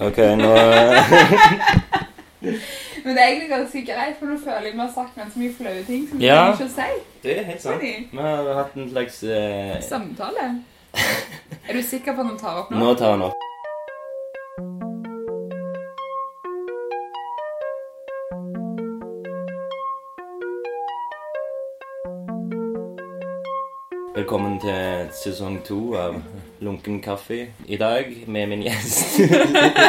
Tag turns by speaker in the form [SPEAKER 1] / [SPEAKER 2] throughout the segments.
[SPEAKER 1] Ok, nå
[SPEAKER 2] Men det er egentlig ganske greit, for nå føler jeg vi har sagt ganske mye flaue ting som vi
[SPEAKER 1] Ja.
[SPEAKER 2] ikke å si.
[SPEAKER 1] Det er helt sant.
[SPEAKER 2] Fordi-
[SPEAKER 1] Vi har hatt en slags eh,
[SPEAKER 2] Samtale. Er du sikker på at han tar opp nå?
[SPEAKER 1] Nå tar han opp. Velkommen til sesong to av Lunken kaffe. I dag med min gjest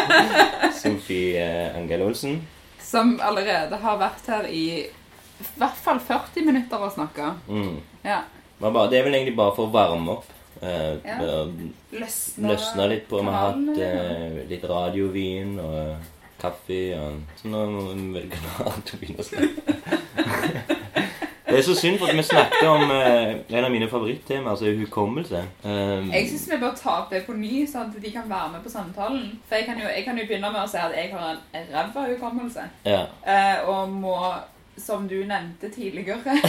[SPEAKER 1] Sofie Angel Olsen.
[SPEAKER 2] Som allerede har vært her i i hvert fall 40 minutter og snakka.
[SPEAKER 1] Mm.
[SPEAKER 2] Ja.
[SPEAKER 1] Det er vel egentlig bare for å varme opp. Eh,
[SPEAKER 2] Ja.
[SPEAKER 1] løsne,
[SPEAKER 2] løsna
[SPEAKER 1] litt på. Vi har hatt eh, litt radiovin og kaffe. Og, så nå må vi vel klart å begynne å snakke. Det er så synd, for at vi snakket om eh, en av mine favorittemaer, altså hukommelse. Um,
[SPEAKER 2] Jeg syns vi bør ta opp det på ny, sånn at de kan være med på samtalen. For jeg kan jo, jeg kan jo begynne med å si at jeg har en, en ræva hukommelse.
[SPEAKER 1] ja.
[SPEAKER 2] Eh, og må, som du nevnte tidligere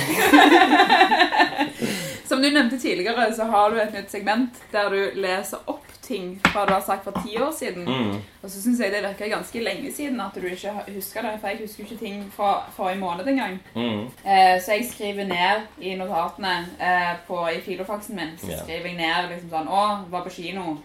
[SPEAKER 2] Som du nevnte tidligere, så har du et nytt segment der du leser opp ting fra du har sagt for ti år siden.
[SPEAKER 1] Mm.
[SPEAKER 2] Og så syns jeg det virker ganske lenge siden at du ikke husker det. For jeg husker ikke ting fra forrige måned engang.
[SPEAKER 1] Mm.
[SPEAKER 2] Eh, så jeg skriver ned i notatene eh, på, i filofaksen min så skriver jeg ned liksom sånn Å, var på kino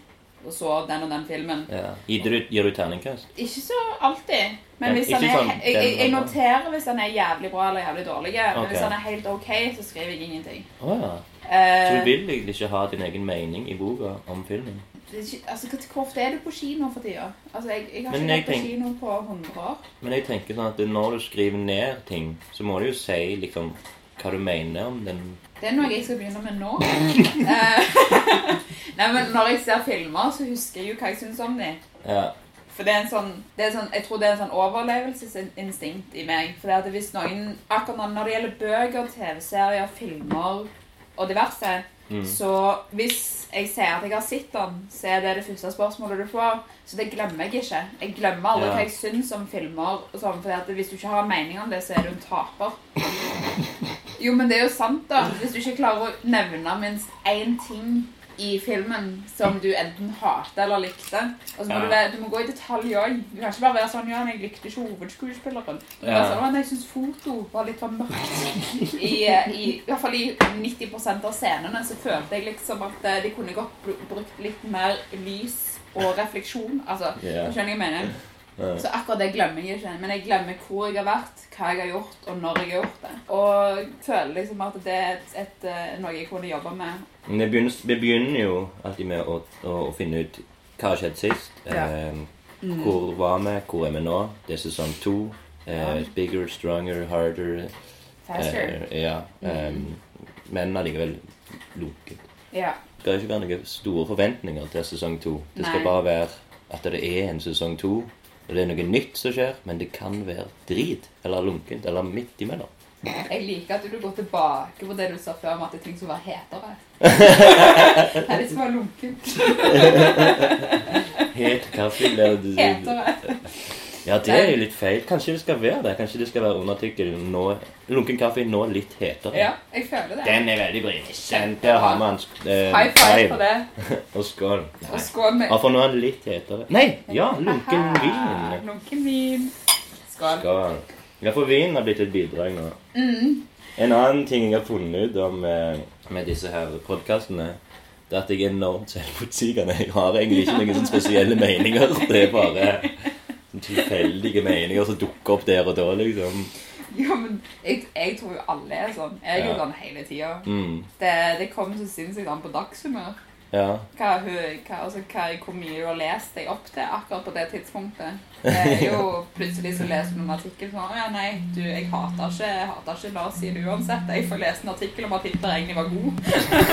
[SPEAKER 2] og så den og den filmen.
[SPEAKER 1] ja. Gir du, gir du terningkast?
[SPEAKER 2] Ikke så alltid. Men hvis
[SPEAKER 1] ja,
[SPEAKER 2] han er,
[SPEAKER 1] sånn,
[SPEAKER 2] jeg, jeg, jeg noterer hvis han er jævlig bra eller jævlig dårlig. Men
[SPEAKER 1] okay.
[SPEAKER 2] hvis han er helt ok, så skriver jeg ingenting.
[SPEAKER 1] Oh, ja. Så
[SPEAKER 2] Eh,
[SPEAKER 1] du vil egentlig ikke ha din egen mening i boka om filmen?
[SPEAKER 2] altså, hvor- ofte er du på kino for tida? Altså, jeg, jeg har
[SPEAKER 1] Men
[SPEAKER 2] ikke vært på kino på 100 år.
[SPEAKER 1] Men jeg tenker sånn at når du skriver ned ting, så må du jo si liksom hva du mener om den
[SPEAKER 2] Det er noe jeg skal begynne med nå. Eh, Nei, men Når jeg ser filmer, så husker jeg jo hva jeg syns om dem.
[SPEAKER 1] Ja.
[SPEAKER 2] For det er en sånn, det er sånn, Jeg tror det er en sånn overlevelsesinstinkt i meg. For det at hvis noen, akkurat når det gjelder bøker, TV-serier, filmer og diverse,
[SPEAKER 1] Mm.
[SPEAKER 2] så hvis jeg ser at jeg har sett den, så er det det første spørsmålet du får. Så det glemmer jeg ikke. Jeg glemmer aldri
[SPEAKER 1] Ja.
[SPEAKER 2] hva jeg syns om filmer. og sånn, for Hvis du ikke har mening om det, så er du en taper. Jo, men det er jo sant, da. Hvis du ikke klarer å nevne minst én ting i filmen som du enten hater eller likte og så må
[SPEAKER 1] Ja.
[SPEAKER 2] du, være, du må gå i detalj òg. Du kan ikke bare være sånn Ja, jeg likte ikke hovedskuespilleren.
[SPEAKER 1] Ja.
[SPEAKER 2] sånn, men jeg syns foto var litt for mørkt. I, eh, i, I hvert fall i 90% av scenene så følte jeg liksom at eh, de kunne godt br- brukt litt mer lys og refleksjon. Altså, yeah. skjønner jeg mener?
[SPEAKER 1] Ja.
[SPEAKER 2] Så akkurat det glemmer jeg ikke. Men jeg glemmer hvor jeg har vært, hva jeg har gjort, og når jeg har gjort det. Og jeg føler liksom at det er et, et, eh, noe jeg kunne jobbe med.
[SPEAKER 1] Men Vi begynner, jo alltid med å, å, å finne ut hva har skjedd sist.
[SPEAKER 2] Ja.
[SPEAKER 1] Eh, Hvor var vi? Hvor er vi nå? Det er sesong to. Eh, bigger, stronger, harder.
[SPEAKER 2] Faster.
[SPEAKER 1] Eh, ja. Eh, men allikevel lunket.
[SPEAKER 2] Ja.
[SPEAKER 1] Det skal ikke være noen store forventninger til sesong to. Det skal
[SPEAKER 2] Nei.
[SPEAKER 1] bare være at det er en sesong to. Og det er noe nytt som skjer, men det kan være drit. Eller lunkent. Eller midt imellom.
[SPEAKER 2] Jeg liker at du går tilbake på det du sa før om at det ting som være hetere. er det som være lunkent.
[SPEAKER 1] Het kaffe lærer det
[SPEAKER 2] Hetere.
[SPEAKER 1] Ja, det er jo litt feil. Kanskje det skal være det. Kanskje det skal være undertittelen nå Lunken kaffe nå litt hetere.
[SPEAKER 2] Ja, jeg føler det.
[SPEAKER 1] Den er veldig bra. Den Der har man eh,
[SPEAKER 2] High five for det.
[SPEAKER 1] Og skål.
[SPEAKER 2] Og skål med
[SPEAKER 1] Ja, for nå er den litt hetere. Nei! Ja, lunken vin.
[SPEAKER 2] Lunken vin. Skål.
[SPEAKER 1] Skål. Ja, for vin har blitt et bidrag nå.
[SPEAKER 2] Mm.
[SPEAKER 1] En annen ting jeg har funnet ut om eh, med disse her podkastene, det er at jeg er enormt selvmotsigende. Jeg har egentlig ikke noen spesielle meninger. Det er bare tilfeldige meninger som dukker opp der og da, liksom.
[SPEAKER 2] Ja, men jeg, jeg tror jo alle er sånn. Jeg er jo
[SPEAKER 1] Ja.
[SPEAKER 2] sånn hele tida.
[SPEAKER 1] Mm.
[SPEAKER 2] Det, det kommer så sinnssykt an på dagshumør.
[SPEAKER 1] Ja.
[SPEAKER 2] Hva, hva, altså, hva, hvor mye du har lest deg opp til akkurat på det tidspunktet. Det er jo Plutselig så leser du en artikkel sånn Å ja, nei, du, jeg hater ikke, jeg hater ikke Lars sier det uansett. Jeg får lese en artikkel om at Hitler egentlig var god.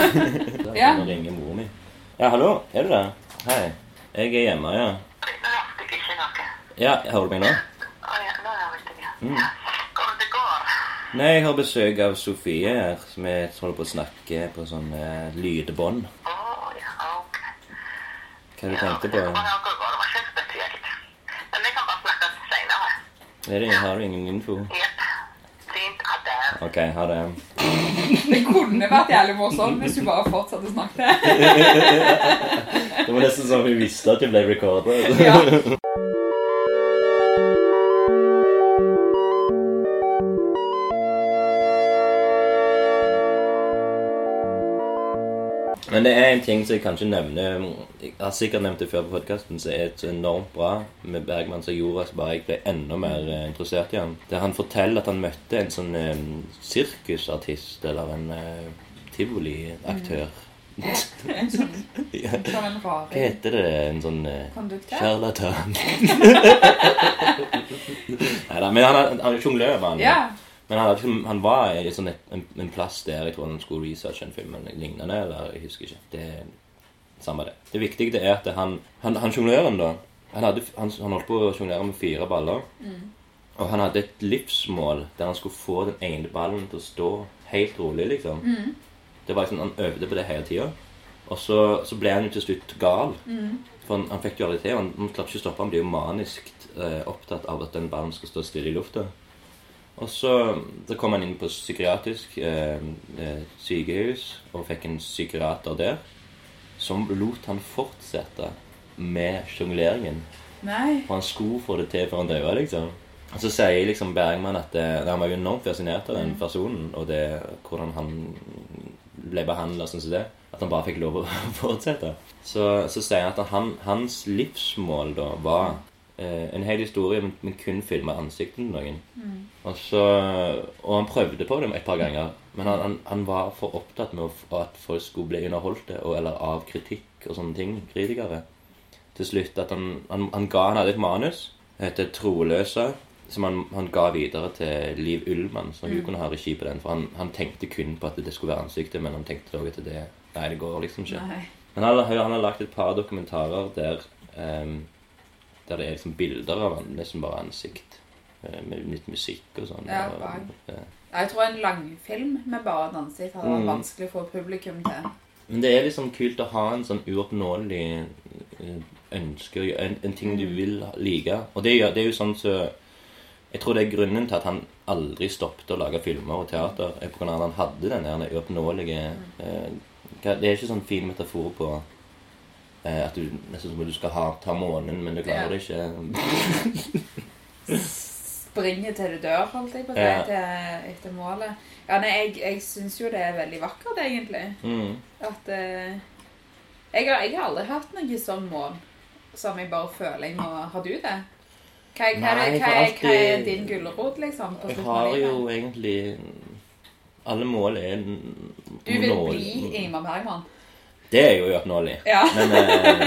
[SPEAKER 1] Da
[SPEAKER 2] Ja.
[SPEAKER 1] kan jeg ringe mor mi. Ja, hallo? Er du der? Hei. Jeg er hjemme, ja.
[SPEAKER 3] Nå hørte jeg ikke noe.
[SPEAKER 1] Ja, Hører du meg nå?
[SPEAKER 3] Å ja, nå hører jeg det.
[SPEAKER 1] Mm.
[SPEAKER 3] Hvordan det går?
[SPEAKER 1] Nei, jeg har besøk av Sofie her, som jeg holder på å snakke på sånn eh, lydbånd.
[SPEAKER 3] Å ja, ok.
[SPEAKER 1] Hva du tenkte på?
[SPEAKER 3] Ja, det var ikke spesielt. Men vi kan bare snakke senere.
[SPEAKER 1] Er det, har du ingen info?
[SPEAKER 3] Jepp. Fint. Ha det.
[SPEAKER 1] Ok, ha det.
[SPEAKER 2] Det kunne vært jævlig morsomt hvis du bare fortsatte å snakke.
[SPEAKER 1] Det var nesten som vi visste at vi ble recordet.
[SPEAKER 2] Ja.
[SPEAKER 1] Men det er en ting som jeg kanskje nevner Jeg har sikkert nevnt det før på podkasten, som er så enormt bra med Bergman som gjorde at bare jeg ble enda mer eh, interessert i han. Der han forteller at han møtte en sånn eh, sirkusartist eller en eh, tivoliaktør.
[SPEAKER 2] En sånn,
[SPEAKER 1] Ja.
[SPEAKER 2] sånn en
[SPEAKER 1] Hva heter det? En sånn eh. Sjarlatan. Nei da, men han han sjonglør, var han.
[SPEAKER 2] Ja.
[SPEAKER 1] Men han, ikke- han var i sånn et, en, en plass der jeg tror han skulle researche en film eller lignende. Eller jeg husker ikke. Det Samme det. Det viktige er at han, han, han sjongløren, da han, hadde, han, han holdt på å sjonglere med fire baller. Og han hadde et livsmål der han skulle få den ene ballen til å stå helt rolig, liksom. Det var liksom, Han øvde på det hele tida. Og så, så ble han jo til slutt gal. For han, han fikk jo aldri til. Han, han klarte ikke å stoppe. Han blir jo manisk eh, opptatt av at den ballen skal stå stille i lufta. Og så, så kom han inn på psykiatrisk eh, eh, sykehus og fikk en psykiater der som lot han fortsette med sjongleringen. For han skulle få det til før han døde, liksom. Og så sier liksom Bergman at det, han var jo enormt fascinert av den personen, og det, hvordan han ble behandla sånn som det. At han bare fikk lov å fortsette. Så, så sier han at han, hans livsmål da var eh, en hel historie, men, kun filma ansiktet til noen. Og, så, og han prøvde på det et par ganger, men han, han, han var for opptatt med å at folk skulle bli underholdt og, eller av kritikk og sånne ting. Kritikere til slutt at han, han, han ga Han hadde et manus det heter 'Troløse', som han, han ga videre til Liv Ullmann, så hun kunne ha regi på den. For han, han tenkte kun på at det skulle være ansiktet, men han tenkte også at det Nei, det går liksom ikke.
[SPEAKER 2] Nei.
[SPEAKER 1] Men han, har- han har lagt et par dokumentarer der ehm, Der det er liksom bilder av han, nesten bare ansikt. eh, Med litt musikk og sånn.
[SPEAKER 2] Ja,
[SPEAKER 1] og,
[SPEAKER 2] Jeg tror en langfilm med bare et ansikt hadde vært
[SPEAKER 1] Mm.
[SPEAKER 2] vanskelig å få publikum til.
[SPEAKER 1] Men det er liksom kult å ha en sånn uoppnåelig eh, ønske, en, en ting du vil like. Og det, det er jo sånn så Jeg tror det er grunnen til at han aldri stoppet å lage filmer og teater. er på grunn av at han hadde den der uoppnåelige eh, Det er ikke sånn fin metafor på at du nesten som om du skal ha, ta månen, men du klarer det ikke.
[SPEAKER 2] Springe til du dør, holdt jeg på å si, etter målet. Ja, nei, jeg, jeg syns jo det er veldig vakkert, egentlig.
[SPEAKER 1] Mm.
[SPEAKER 2] At eh, jeg, har, jeg har aldri hatt noe sånn mål som jeg bare føler jeg må Har du det? Hva, hva,
[SPEAKER 1] Nei,
[SPEAKER 2] hva, hva
[SPEAKER 1] alltid, er
[SPEAKER 2] din gulrot, liksom? På
[SPEAKER 1] Jeg har jo egentlig Alle mål er
[SPEAKER 2] Du vil bli Ingmar Bergman?
[SPEAKER 1] Det er jo uoppnåelig.
[SPEAKER 2] Ja.
[SPEAKER 1] Men eh,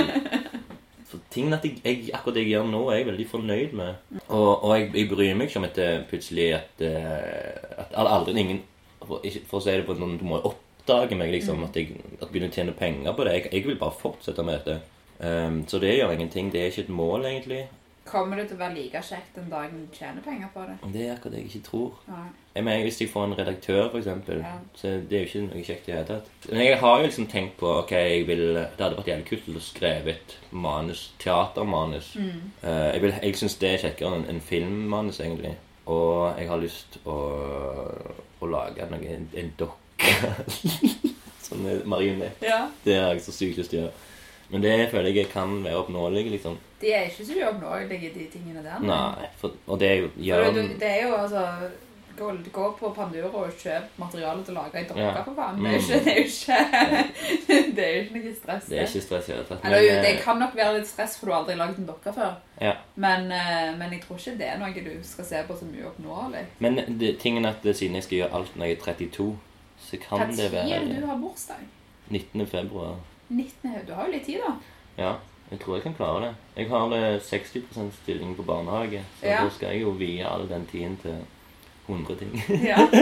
[SPEAKER 1] for tingen at jeg, jeg, akkurat det jeg gjør nå, er jeg veldig fornøyd med. Og, og jeg, jeg bryr meg ikke om at det plutselig at, eh, at aldri ingen for, for å si det på noen Du må oppdage meg, liksom. At jeg at begynner å tjene penger på det. Jeg, jeg vil bare fortsette med dette. Um, så det gjør ingenting. Det er ikke et mål, egentlig.
[SPEAKER 2] Kommer det til å være like kjekt den dagen du tjener penger på det?
[SPEAKER 1] Det er akkurat det jeg ikke tror.
[SPEAKER 2] Nei.
[SPEAKER 1] Jeg mener, Hvis jeg får en redaktør, eksempel,
[SPEAKER 2] Ja.
[SPEAKER 1] så det er jo ikke noe kjekt i det hele tatt. Men jeg har jo liksom tenkt på ok, jeg vil, Det hadde vært jævlig kult å skrive et manus, teatermanus. Eh, jeg vil, jeg syns det er kjekkere enn en filmmanus, egentlig. Og jeg har lyst å, å lage noe, en, en dokke. sånn marionett.
[SPEAKER 2] Ja.
[SPEAKER 1] Det har jeg så sykt lyst til å gjøre. Men det føler jeg kan være oppnåelig, liksom.
[SPEAKER 2] De er ikke så uoppnåelige, de tingene der.
[SPEAKER 1] Nei, for, og det er jo gjør,
[SPEAKER 2] det er jo altså Gå, gå på Panduro og kjøp materiale til å lage ei dokke,
[SPEAKER 1] Ja.
[SPEAKER 2] Det er jo ikke, det er jo ikke, jo ikke noe stress.
[SPEAKER 1] Det er ikke stress i det hele tatt.
[SPEAKER 2] Det
[SPEAKER 1] eh,
[SPEAKER 2] kan nok være litt stress, for du har aldri lagd en dokke før.
[SPEAKER 1] ja.
[SPEAKER 2] Men, eh, men jeg tror ikke det er noe du skal se på som uoppnåelig.
[SPEAKER 1] Men det, tingen er at det, siden jeg skal gjøre alt når jeg er 32, så kan det
[SPEAKER 2] Når
[SPEAKER 1] være
[SPEAKER 2] du har bursdag?
[SPEAKER 1] 19. februar.
[SPEAKER 2] 19. Du har jo litt tid, da.
[SPEAKER 1] Ja, jeg tror jeg kan klare det. Jeg har eh, 60% stilling på barnehage, så
[SPEAKER 2] Ja.
[SPEAKER 1] da skal jeg jo vie all den tiden til 100 ting.
[SPEAKER 2] Ja.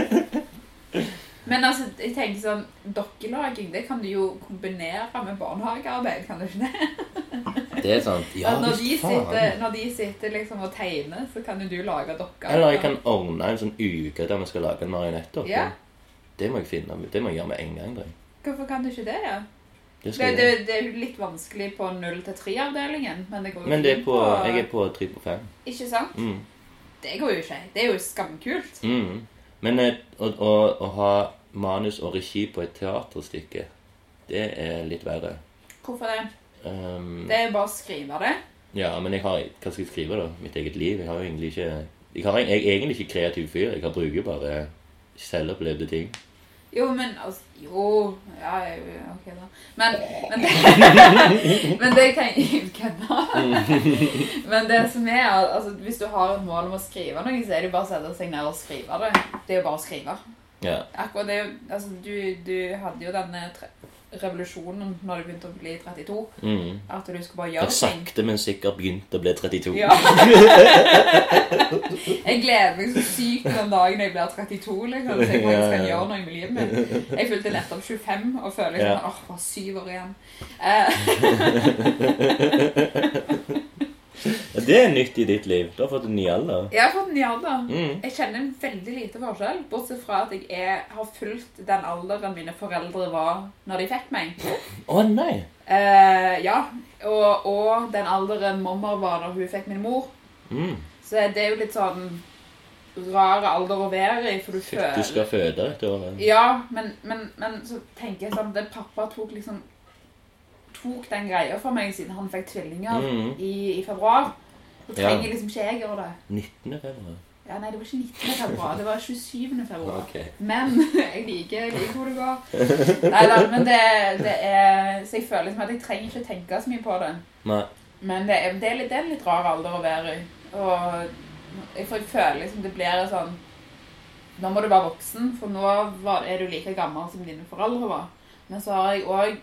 [SPEAKER 2] Men altså, jeg tenker sånn, dokkelaging det kan du jo kombinere med barnehagearbeid, kan du ikke det?
[SPEAKER 1] Det er sant. Ja,
[SPEAKER 2] når, de sitter, når de sitter liksom og tegner, så kan jo du lage dokker.
[SPEAKER 1] Eller jeg kan ordne en sånn uke der vi skal lage en marionettdokke.
[SPEAKER 2] Ja.
[SPEAKER 1] Det må jeg finne. Det må jeg gjøre med en gang. tror.
[SPEAKER 2] Hvorfor kan du ikke det? Ja?
[SPEAKER 1] Det
[SPEAKER 2] Det, det, det er jo litt vanskelig på 0 til 3-avdelingen, men det går jo
[SPEAKER 1] Men det er
[SPEAKER 2] fint
[SPEAKER 1] på, jeg er på 3 på 5.
[SPEAKER 2] Ikke sant?
[SPEAKER 1] Mm.
[SPEAKER 2] Det går jo ikke. Det er jo skamkult.
[SPEAKER 1] Mm. Men eh, å, å, å ha manus og regi på et teaterstykke, det er litt verre.
[SPEAKER 2] Hvorfor det?
[SPEAKER 1] Um,
[SPEAKER 2] Det er bare å skrive det.
[SPEAKER 1] Ja, men jeg har, hva skal jeg skrive, da? Mitt eget liv? Jeg har jo egentlig ikke Jeg, har, jeg er egentlig ikke kreativ fyr. Jeg har bruker bare selvopplevde ting.
[SPEAKER 2] Jo, men altså Jo, ja, ok, da. Men, men det Men det kan jeg kødde. Men det som er altså, Hvis du har et mål om å skrive noe, så er det jo bare å sette seg ned og skrive det. Det er jo bare å skrive.
[SPEAKER 1] Ja.
[SPEAKER 2] Akkurat det, altså, du, du hadde jo denne tre revolusjonen når du begynte å bli 32.
[SPEAKER 1] Mm.
[SPEAKER 2] At du skulle bare gjøre ting.
[SPEAKER 1] sakte, men sikkert begynt å bli 32.
[SPEAKER 2] Ja. jeg gleder meg så sykt den dagen jeg blir 32, liksom, så jeg faktisk
[SPEAKER 1] Ja,
[SPEAKER 2] kan gjøre noe med livet mitt. Jeg fylte nettopp 25 og føler liksom,
[SPEAKER 1] Ja.
[SPEAKER 2] åh, bare syv år igjen.
[SPEAKER 1] Ja, Det er nytt i ditt liv. Du har fått en ny alder.
[SPEAKER 2] jeg har fått en ny alder.
[SPEAKER 1] Mm.
[SPEAKER 2] Jeg kjenner en veldig lite forskjell, bortsett fra at jeg er, har fulgt den alderen mine foreldre var når de fikk meg.
[SPEAKER 1] Å nei!
[SPEAKER 2] Eh, ja, og, og den alderen mamma var når hun fikk min mor.
[SPEAKER 1] Mm.
[SPEAKER 2] Så det er jo litt sånn rar alder å være i, for du føler
[SPEAKER 1] du skal føde et år.
[SPEAKER 2] Ja, men, men, men så tenker jeg sånn det Pappa tok liksom Tok den greia for meg siden han fikk tvillinger
[SPEAKER 1] Mm.
[SPEAKER 2] i, i februar. Så
[SPEAKER 1] Ja.
[SPEAKER 2] trenger liksom ikke jeg gjøre det.
[SPEAKER 1] 19. februar.
[SPEAKER 2] Ja, Nei, det var ikke 19. februar, det var 27. februar.
[SPEAKER 1] Okay.
[SPEAKER 2] Men jeg liker, liker hvor det går. Nei da, men det, det er Så jeg føler liksom at jeg trenger ikke tenke så mye på det.
[SPEAKER 1] Nei.
[SPEAKER 2] Men det er, det er, litt, det er en litt rar alder å være i. Og jeg, føler liksom det blir sånn Nå må du være voksen, for nå var, er du like gammel som dine foreldre var. Men så har jeg òg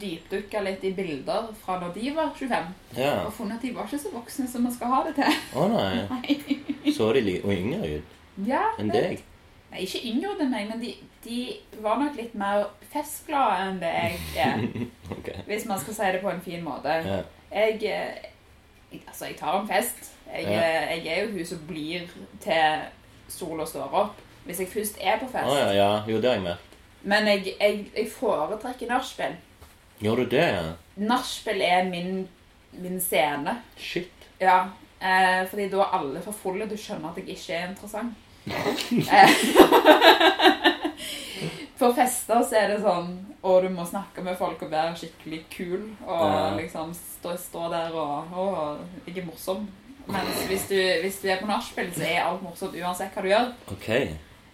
[SPEAKER 2] dypdukka litt i bilder fra når de var 25,
[SPEAKER 1] Ja.
[SPEAKER 2] og funnet at de var ikke så voksne som man skal ha det til.
[SPEAKER 1] Å nei. Så de litt yngre ut
[SPEAKER 2] Ja,
[SPEAKER 1] enn deg?
[SPEAKER 2] Nei, ikke yngre enn meg, men de, de var nok litt mer festglade enn det jeg er.
[SPEAKER 1] okay.
[SPEAKER 2] Hvis man skal si det på en fin måte.
[SPEAKER 1] Ja.
[SPEAKER 2] Jeg, eh, jeg Altså, jeg tar en fest. Jeg,
[SPEAKER 1] Ja.
[SPEAKER 2] eh, jeg er jo hun som blir til sola står opp. Hvis jeg først er på fest.
[SPEAKER 1] ja, ja. Jo, det har jeg med.
[SPEAKER 2] Men jeg, jeg, jeg foretrekker nachspiel.
[SPEAKER 1] Gjør du det?
[SPEAKER 2] Nachspiel er min, min scene.
[SPEAKER 1] Shit.
[SPEAKER 2] Ja. Eh, fordi da er alle for fulle. Du skjønner at jeg ikke er interessant. På fester så er det sånn Og du må snakke med folk og være skikkelig kul. Og
[SPEAKER 1] Ja.
[SPEAKER 2] liksom stå, stå der og Å, jeg er morsom. Mens hvis du, hvis du er på nachspiel, så er alt morsomt uansett hva du gjør.
[SPEAKER 1] Ok.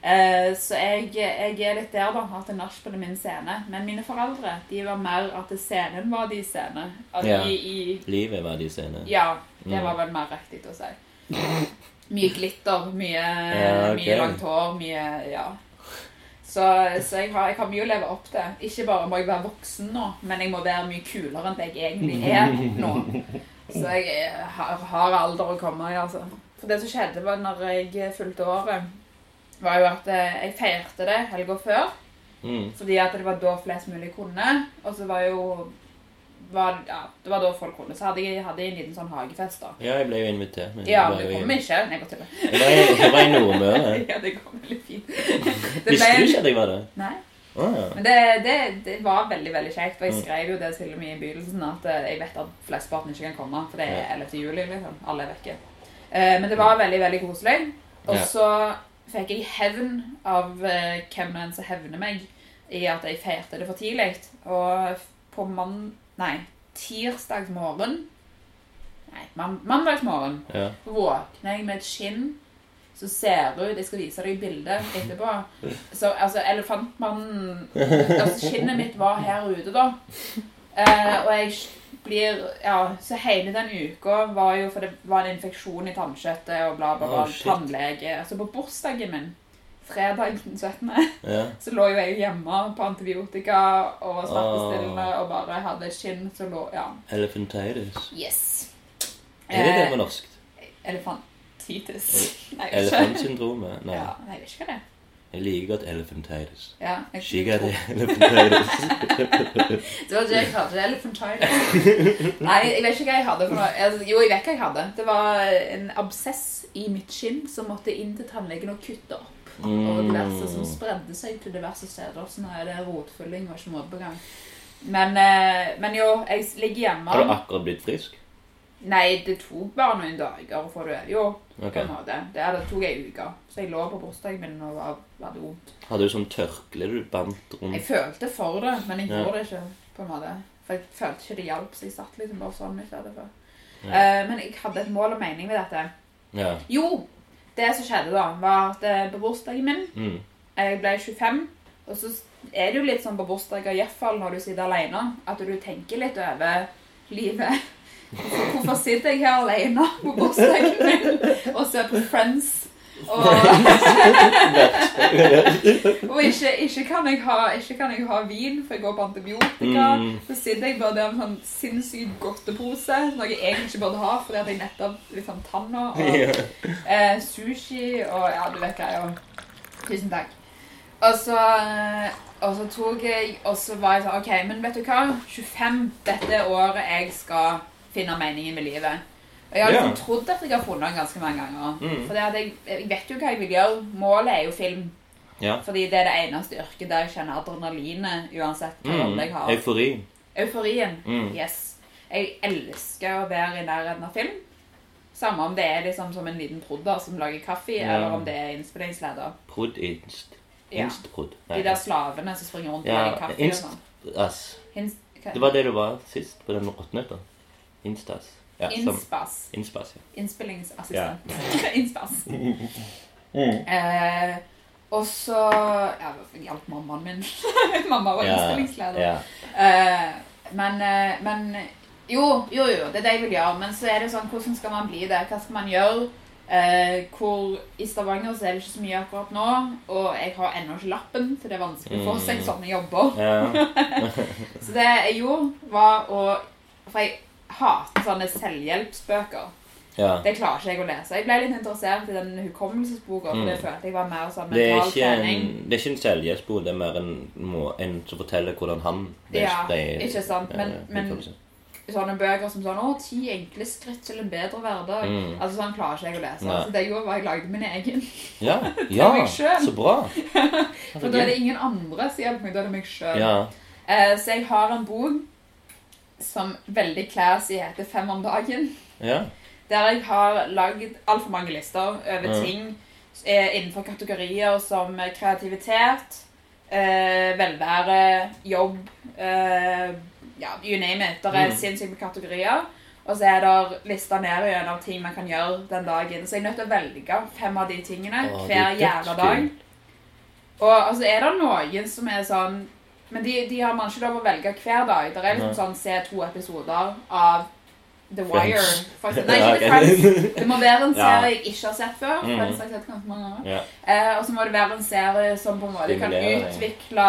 [SPEAKER 2] Eh, så jeg, jeg er litt der, da. At nachspiel er min scene. Men mine foreldre de var mer at scenen var de scene. At
[SPEAKER 1] Ja.
[SPEAKER 2] de, i,
[SPEAKER 1] Livet var de scene.
[SPEAKER 2] ja, det
[SPEAKER 1] Mm.
[SPEAKER 2] var vel mer riktig å si. Mye glitter, mye,
[SPEAKER 1] Ja, okay.
[SPEAKER 2] mye langt hår, mye Ja. Så, så jeg, har, jeg har mye å leve opp til. Ikke bare må jeg være voksen nå, men jeg må være mye kulere enn det jeg egentlig er nå. Så jeg har, har alder å komme i, altså. For det som skjedde var når jeg fulgte året, var jo at eh, jeg feirte det helga før.
[SPEAKER 1] Mm.
[SPEAKER 2] Fordi at det var da flest mulig kunne. Og så var jo var, ja, Det var da folk kunne. Så hadde jeg, hadde jeg en liten sånn hagefest, da.
[SPEAKER 1] Ja, jeg ble jo invitert. Men
[SPEAKER 2] Ja,
[SPEAKER 1] jeg
[SPEAKER 2] det
[SPEAKER 1] jo
[SPEAKER 2] kom ikke. Nei, bare tuller.
[SPEAKER 1] Jeg var i- jeg Nordmøre.
[SPEAKER 2] Ja, det går veldig fint.
[SPEAKER 1] Visste du ikke at jeg var der?
[SPEAKER 2] Nei.
[SPEAKER 1] Å ja.
[SPEAKER 2] Men det, det, det var veldig veldig kjekt. Og jeg
[SPEAKER 1] Mm.
[SPEAKER 2] skrev jo det til og med i begynnelsen at eh, jeg vet at flesteparten ikke kan komme, for det er 11. juli. liksom. Alle er vekke. Eh, men det var veldig veldig koselig. Og
[SPEAKER 1] Ja.
[SPEAKER 2] Så fikk jeg hevn av eh, hvem enn som hevner meg i at jeg feirte det for tidlig. Og på mann... Nei, tirsdag morgen Nei, man, mandagsmorgen
[SPEAKER 1] ja.
[SPEAKER 2] våkner jeg med et skinn som ser ut Jeg skal vise deg bildet etterpå. Så altså, elefantmannen altså, Skinnet mitt var her ute, da. Eh, og jeg blir Ja, så hele den uka var jo For det var en infeksjon i tannkjøttet og bla, bla, bla.
[SPEAKER 1] Oh,
[SPEAKER 2] tannlege. Så på bursdagen min, fredag den 17.,
[SPEAKER 1] Yeah.
[SPEAKER 2] så lå jo jeg hjemme på antibiotika og var smertestillende og bare hadde skinn som lå Ja.
[SPEAKER 1] Elephantitis.
[SPEAKER 2] Yes.
[SPEAKER 1] Er det det
[SPEAKER 2] Eh,
[SPEAKER 1] på norsk?
[SPEAKER 2] Elefantitis. Nei, jeg vet ikke.
[SPEAKER 1] Elefantsyndromet? Nei.
[SPEAKER 2] Ja, jeg vet ikke hva det er.
[SPEAKER 1] Jeg liker godt elephantitis.
[SPEAKER 2] Ja, jeg,
[SPEAKER 1] She got elephantitis.
[SPEAKER 2] Det var det jeg hadde. Elephantitis. Nei, jeg vet ikke hva jeg hadde. For noe. Jo, jeg vet hva jeg hadde. Det var en absess i mitt skinn som måtte inn til tannlegen og kutte opp. Og diverse som
[SPEAKER 1] Mm.
[SPEAKER 2] spredde seg til diverse steder. Så nå er det rotfylling og ikke måte på gang. Men, eh, men jo, jeg ligger hjemme.
[SPEAKER 1] Har du akkurat blitt frisk?
[SPEAKER 2] Nei, det tok bare noen dager for det. Jo,
[SPEAKER 1] Okay.
[SPEAKER 2] på en måte. Det, det tok ei uke. Så jeg lå på bursdagen min og var, det vondt.
[SPEAKER 1] Hadde du sånn tørkle du bandt
[SPEAKER 2] Jeg følte for det, men jeg
[SPEAKER 1] Ja.
[SPEAKER 2] gjorde det ikke. på en måte. For jeg følte ikke det hjalp, så jeg satt liksom bare sånn i stedet for.
[SPEAKER 1] Ja.
[SPEAKER 2] Uh, men jeg hadde et mål og mening med dette.
[SPEAKER 1] Ja.
[SPEAKER 2] Jo, det som skjedde da, var at eh, på bursdagen min
[SPEAKER 1] Mm.
[SPEAKER 2] Jeg ble 25, Og så er det jo litt sånn på bursdager, iallfall når du sitter alene, at du tenker litt over livet. Hvorfor, sitter jeg her alene på bursdagen min og ser på Friends? Og, og ikke, ikke, kan jeg ha, ikke kan jeg ha vin, for jeg går på antibiotika.
[SPEAKER 1] Mm.
[SPEAKER 2] Så sitter jeg bare der med sånn sinnssykt godtepose, noe jeg egentlig ikke burde ha fordi at jeg nettopp liksom tanna og eh, sushi og ja, du vet greia. Tusen takk. Og så, eh, og så tok jeg Og så var jeg sånn OK, men vet du hva? 25 dette året jeg skal finne meningen med livet. Og jeg har liksom
[SPEAKER 1] yeah.
[SPEAKER 2] trodd at jeg har funnet den ganske mange ganger.
[SPEAKER 1] Mm.
[SPEAKER 2] For jeg, jeg vet jo hva jeg vil gjøre. Målet er jo film.
[SPEAKER 1] Yeah.
[SPEAKER 2] Fordi det er det eneste yrket der jeg kjenner adrenalinet uansett hva
[SPEAKER 1] Mm.
[SPEAKER 2] rolle jeg har.
[SPEAKER 1] Eufori.
[SPEAKER 2] Euforien.
[SPEAKER 1] Mm.
[SPEAKER 2] Yes. Jeg elsker å være i nærheten av film. Samme om det er liksom som en liten prodder som lager kaffe,
[SPEAKER 1] yeah.
[SPEAKER 2] eller om det er innspillingsleder.
[SPEAKER 1] Prod inst.
[SPEAKER 2] Ja. De der slavene som springer rundt og lager kaffe og
[SPEAKER 1] inst-
[SPEAKER 2] sånn.
[SPEAKER 1] Ass.
[SPEAKER 2] Inst
[SPEAKER 1] Det var det du var sist på den åttende. Instas. Ja, som
[SPEAKER 2] ja.
[SPEAKER 1] Innspillingsassistent. ja.
[SPEAKER 2] Innspillingsassistent. Mm. Eh, og så Ja, hjalp mammaen min. Mamma var
[SPEAKER 1] Ja,
[SPEAKER 2] innspillingsleder.
[SPEAKER 1] ja.
[SPEAKER 2] Eh, men, eh, men jo, jo, jo, det er det jeg vil gjøre. Men så er det sånn, hvordan skal man bli det? Hva skal man gjøre? Eh, hvor I Stavanger så er det ikke så mye akkurat nå, og jeg har ennå ikke lappen, så det er vanskelig å få seg
[SPEAKER 1] Mm.
[SPEAKER 2] sånne jobber.
[SPEAKER 1] ja.
[SPEAKER 2] Så det jeg gjorde, var å For jeg hater sånne selvhjelpsbøker.
[SPEAKER 1] ja.
[SPEAKER 2] Det klarer ikke jeg å lese. Jeg ble litt interessert i den hukommelsesboka, for det følte jeg var mer som
[SPEAKER 1] Det er
[SPEAKER 2] mental
[SPEAKER 1] en, det er ikke en selvhjelpsbok, det er mer en, en som forteller hvordan han
[SPEAKER 2] Ja,
[SPEAKER 1] ble-
[SPEAKER 2] ikke sant, men-
[SPEAKER 1] eh,
[SPEAKER 2] men- Sånne bøker som sånn 'Å, ti enkle skritt til en bedre hverdag'.
[SPEAKER 1] Mm.
[SPEAKER 2] Altså Sånn klarer ikke jeg å lese.
[SPEAKER 1] Nei.
[SPEAKER 2] Så det jeg gjorde, var jeg lagde min egen.
[SPEAKER 1] Ja, ja så bra.
[SPEAKER 2] For da er det ingen andre som hjelper meg, da er det meg sjøl.
[SPEAKER 1] Ja.
[SPEAKER 2] Uh, så jeg har en bok som veldig classy heter 'Fem om dagen'.
[SPEAKER 1] ja.
[SPEAKER 2] Der jeg har lagd altfor mange lister over
[SPEAKER 1] Ja.
[SPEAKER 2] ting eh, innenfor kategorier som kreativitet, eh, velvære, jobb eh, Ja, you name it. Det er
[SPEAKER 1] Mm.
[SPEAKER 2] sinnssykt med kategorier. Og så er det lista ned gjennom ting man kan gjøre den dagen. Så jeg er nødt til å velge fem av de tingene
[SPEAKER 1] Å,
[SPEAKER 2] hver
[SPEAKER 1] er
[SPEAKER 2] jævla dag. Og altså er det noen som er sånn Men de, de har man ikke lov å velge hver dag. Det er liksom
[SPEAKER 1] Nei.
[SPEAKER 2] sånn se to episoder av The Wire.
[SPEAKER 1] Friends.
[SPEAKER 2] Nei, ikke. Friends. Det må være en serie jeg ikke har sett før. Sett
[SPEAKER 1] ja.
[SPEAKER 2] Eh, og så må det være en serie som på en måte kan utvikle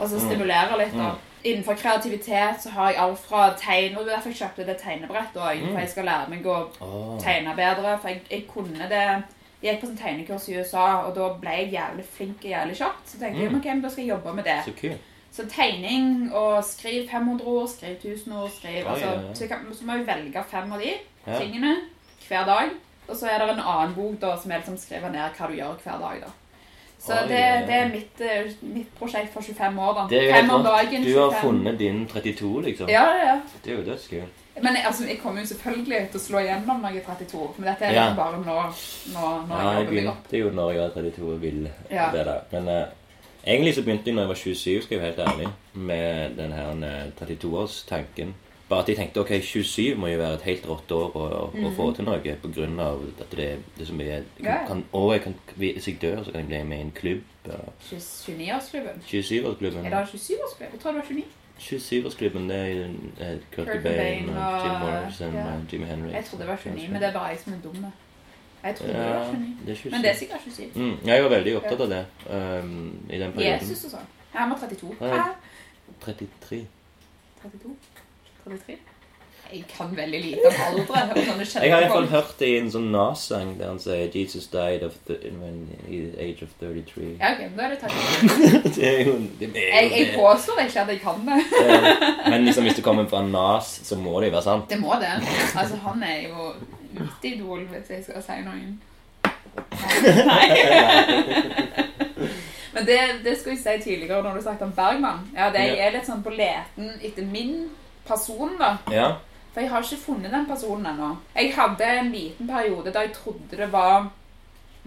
[SPEAKER 2] Altså
[SPEAKER 1] Mm.
[SPEAKER 2] stimulere litt.
[SPEAKER 1] Mm.
[SPEAKER 2] Innenfor kreativitet så har jeg alt fra tegn Og er derfor jeg kjøpte det tegnebrettet òg.
[SPEAKER 1] Mm.
[SPEAKER 2] For jeg skal lære meg å
[SPEAKER 1] Åh.
[SPEAKER 2] tegne bedre. For jeg, jeg kunne det Jeg gikk på sånn tegnekurs i USA, og da ble jeg jævlig flink og jævlig kjapt. Så tenkte jeg
[SPEAKER 1] Mm.
[SPEAKER 2] ok, men da skal jeg jobbe med det.
[SPEAKER 1] Så kult.
[SPEAKER 2] Så tegning og skriv 500 ord, skriv 1000 ord, skriv
[SPEAKER 1] Oi,
[SPEAKER 2] altså,
[SPEAKER 1] ja, ja.
[SPEAKER 2] Så, kan, så må vi velge fem av de
[SPEAKER 1] Ja.
[SPEAKER 2] tingene hver dag. Og så er det en annen bok da, som er liksom skriver ned hva du gjør hver dag. da. Så
[SPEAKER 1] Oi,
[SPEAKER 2] det, det er mitt, eh, mitt prosjekt for 25 år. da.
[SPEAKER 1] Det er jo
[SPEAKER 2] Fem om dagen.
[SPEAKER 1] Du har
[SPEAKER 2] 25.
[SPEAKER 1] funnet din 32, liksom.
[SPEAKER 2] Ja, ja, ja.
[SPEAKER 1] Det er jo dødskult.
[SPEAKER 2] Men jeg- altså, jeg kommer jo selvfølgelig til å slå igjennom når jeg er 32. Men dette er
[SPEAKER 1] Ja.
[SPEAKER 2] liksom bare nå, nå, nå
[SPEAKER 1] Ja,
[SPEAKER 2] jeg
[SPEAKER 1] jeg
[SPEAKER 2] jobber meg opp.
[SPEAKER 1] begynte jo når jeg var 32 og ville
[SPEAKER 2] Ja.
[SPEAKER 1] det der. Men eh, egentlig så begynte jeg når jeg var 27, skal jeg være helt ærlig, med den her eh, 32-årstanken. Bare at jeg tenkte ok, 27 må jo være et helt rått år å, å, å få til noe på grunn av at det, det som er
[SPEAKER 2] Mhm. Ja.
[SPEAKER 1] kan, Og jeg kan, hvis jeg dør, så kan jeg bli med i en klubb.
[SPEAKER 2] 29-årsklubben.
[SPEAKER 1] 27-årsklubben.
[SPEAKER 2] Er det 27-årsklubben? Jeg tror det var 29.
[SPEAKER 1] 27-årsklubben, det er eh, Kurt
[SPEAKER 2] Bain
[SPEAKER 1] Cobain
[SPEAKER 2] og,
[SPEAKER 1] og Jim
[SPEAKER 2] og-
[SPEAKER 1] Morrison
[SPEAKER 2] ja.
[SPEAKER 1] og Jimmy Henry.
[SPEAKER 2] Jeg trodde det var 29, men det er bare jeg som er dum. Jeg trodde det var 29.
[SPEAKER 1] det er 27.
[SPEAKER 2] Men det er sikkert 27.
[SPEAKER 1] Mm, jeg var veldig opptatt av det um, i den perioden.
[SPEAKER 2] Jesus og sånn. Han var 32.
[SPEAKER 1] Ja.
[SPEAKER 2] Hæ?
[SPEAKER 1] 33.
[SPEAKER 2] 32? 33? Jeg kan veldig lite om aldre.
[SPEAKER 1] Jeg har iallfall hørt det i en sånn Nas-sang der han sier 'Jesus died of the, when he age of 33'.
[SPEAKER 2] Ja, ok, da er det 32.
[SPEAKER 1] det er jo det er
[SPEAKER 2] Jeg,
[SPEAKER 1] jo
[SPEAKER 2] jeg
[SPEAKER 1] det.
[SPEAKER 2] påstår ikke at jeg kan det.
[SPEAKER 1] Men liksom, hvis det kommer fra Nas, så må det jo være sant.
[SPEAKER 2] Det må det. Altså, han er jo mitt idol, hvis jeg skal si noen. Nei. Men det, det skulle jeg si tidligere når du snakket om Bergman. Ja, det, Jeg er litt sånn på leten etter min person, da.
[SPEAKER 1] Ja.
[SPEAKER 2] For jeg har ikke funnet den personen ennå. Jeg hadde en liten periode da jeg trodde det var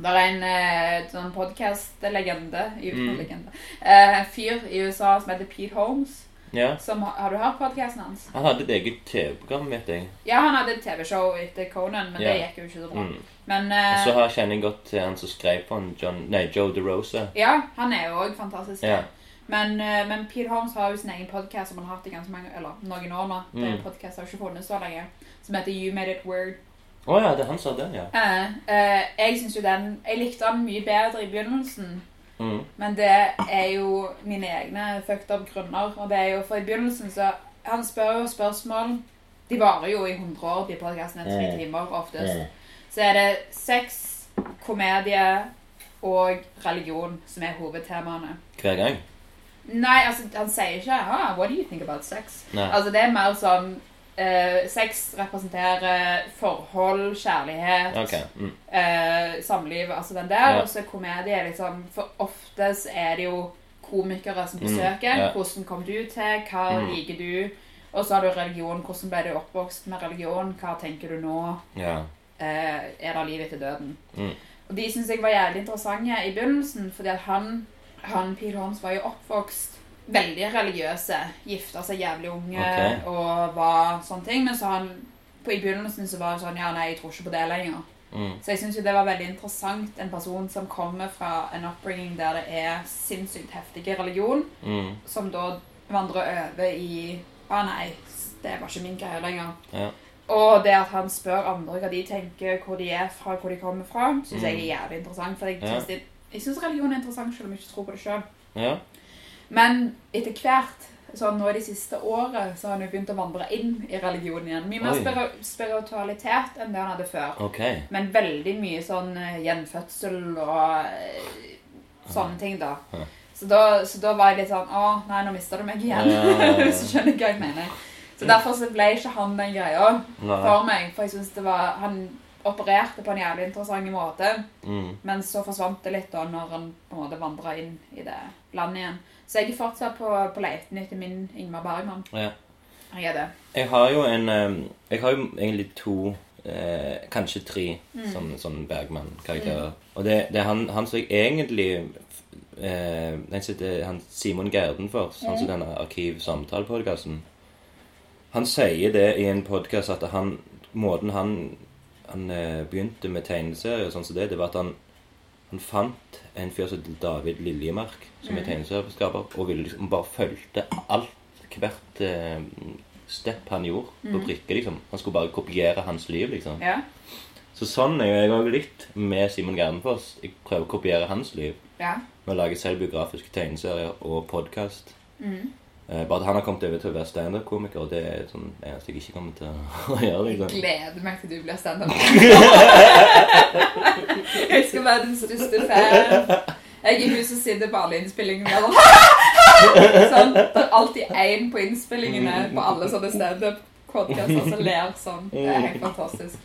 [SPEAKER 2] Det er en eh, sånn podkast-legende
[SPEAKER 1] Mm.
[SPEAKER 2] En eh, fyr i USA som heter Pete Holmes.
[SPEAKER 1] Ja.
[SPEAKER 2] Som, har du hørt podkasten hans?
[SPEAKER 1] Han hadde et eget TV-program, vet jeg.
[SPEAKER 2] Ja, han hadde et TV-show etter Conan, men
[SPEAKER 1] Ja.
[SPEAKER 2] det gikk jo ikke så bra.
[SPEAKER 1] Mm.
[SPEAKER 2] Men
[SPEAKER 1] Og
[SPEAKER 2] eh,
[SPEAKER 1] så har- kjenner jeg godt til han som skrev på John, nei, Joe DeRosa.
[SPEAKER 2] ja, han er jo òg fantastisk.
[SPEAKER 1] Ja.
[SPEAKER 2] Men, uh, men Pete Holmes har jo sin egen podkast som han har hatt i ganske mange, eller noen år nå. Det
[SPEAKER 1] Mm.
[SPEAKER 2] podkast har ikke funnet så lenge. Som heter You Made It Word.
[SPEAKER 1] Å ja, det er han som sa den, ja.
[SPEAKER 2] Uh, eh, jeg synes jo den Jeg likte den mye bedre i begynnelsen.
[SPEAKER 1] Mm.
[SPEAKER 2] Men det er jo mine egne fucked up grunner. Og det er jo for i begynnelsen så Han spør jo spørsmål. De varer jo i 100 år, de podkastene. Tre
[SPEAKER 1] Mm.
[SPEAKER 2] timer oftest.
[SPEAKER 1] Mm.
[SPEAKER 2] Så er det sex, komedie og religion som er hovedtemaene.
[SPEAKER 1] Hver gang?
[SPEAKER 2] Nei, altså, han sier ikke ah, 'What do you think about sex?'
[SPEAKER 1] Nei.
[SPEAKER 2] Altså, det er mer sånn eh, Sex representerer forhold, kjærlighet,
[SPEAKER 1] okay. Mm.
[SPEAKER 2] uh, samliv, altså den der.
[SPEAKER 1] Ja.
[SPEAKER 2] Og så komedie er liksom For oftest er det jo komikere som
[SPEAKER 1] Mm,
[SPEAKER 2] besøker.
[SPEAKER 1] ja.
[SPEAKER 2] Hvordan kom du til? Hva
[SPEAKER 1] Mm.
[SPEAKER 2] liker du? Og så har du religion. Hvordan ble du oppvokst med religion? Hva tenker du nå?
[SPEAKER 1] Ja.
[SPEAKER 2] Uh, er det liv etter døden?
[SPEAKER 1] Mm.
[SPEAKER 2] Og de syns jeg var jævlig interessante i begynnelsen, fordi at han, han Pete Holmes var jo oppvokst veldig religiøse. Gifta seg jævlig unge
[SPEAKER 1] okay.
[SPEAKER 2] og var sånne ting. Men så han på, i begynnelsen så var det sånn Ja, nei, jeg tror ikke på det lenger.
[SPEAKER 1] Mm.
[SPEAKER 2] Så jeg syns jo det var veldig interessant, en person som kommer fra en oppbringing der det er sinnssykt heftig religion,
[SPEAKER 1] Mm.
[SPEAKER 2] som da vandrer over i ah, nei, det var ikke min greie lenger.
[SPEAKER 1] Ja.
[SPEAKER 2] Og det at han spør andre hva de tenker, hvor de er fra, hvor de kommer fra, syns jeg
[SPEAKER 1] Mm.
[SPEAKER 2] er jævlig interessant. For jeg
[SPEAKER 1] Ja.
[SPEAKER 2] jeg syns religion er interessant, selv om jeg ikke tror på det sjøl.
[SPEAKER 1] Ja.
[SPEAKER 2] Men etter hvert, sånn nå de siste året, så har han jo begynt å vandre inn i religionen igjen. Mye mer spir spiritualitet enn det han hadde før.
[SPEAKER 1] Okay.
[SPEAKER 2] Men veldig mye sånn eh, gjenfødsel og eh, sånne ting, da. Så da, så da var jeg litt sånn Å, nei, nå mista du meg igjen. Hvis du skjønner hva jeg mener. Så derfor så ble ikke han den greia for meg. For jeg synes det var Han opererte på en jævlig interessant måte,
[SPEAKER 1] Mm.
[SPEAKER 2] men så forsvant det litt da når han på en måte vandra inn i det landet igjen. Så jeg er fortsatt på, på leiten etter min Ingmar Bergman.
[SPEAKER 1] Ja.
[SPEAKER 2] Jeg er det.
[SPEAKER 1] Jeg har jo en Jeg har jo egentlig to eh, Kanskje tre
[SPEAKER 2] Mm.
[SPEAKER 1] sånne, sånne Bergman-karakterer. Og det, det er han, han som jeg egentlig eh, Den sitter han Simon Gerdenfors, han som
[SPEAKER 2] Mm.
[SPEAKER 1] denne Arkiv-samtale-podkasten Han sier det i en podkast at han Måten han, han eh, begynte med tegneserier sånn som det, det var at han han fant en fyr som David Liljemark, som er tegneserieskaper, og ville liksom bare fulgte alt, hvert eh, step han gjorde, på brikke. liksom. Han skulle bare kopiere hans liv, liksom.
[SPEAKER 2] Ja.
[SPEAKER 1] Så sånn er jeg òg litt med Simon Gerdenfoss. Jeg prøver å kopiere hans liv
[SPEAKER 2] ja.
[SPEAKER 1] med å lage selvbiografiske tegneserier og podkast.
[SPEAKER 2] Mm.
[SPEAKER 1] Eh, bare at han har kommet over til å være standup-komiker, det er sånn eneste jeg ikke kommer til å gjøre.
[SPEAKER 2] Jeg
[SPEAKER 1] liksom.
[SPEAKER 2] gleder meg til du blir standup. jeg skal være den største fan. Jeg er hun som sitter på alle innspillingene sånn. Det er alltid én på innspillingene på alle sånne standup-podkaster som ler sånn. Det er helt fantastisk.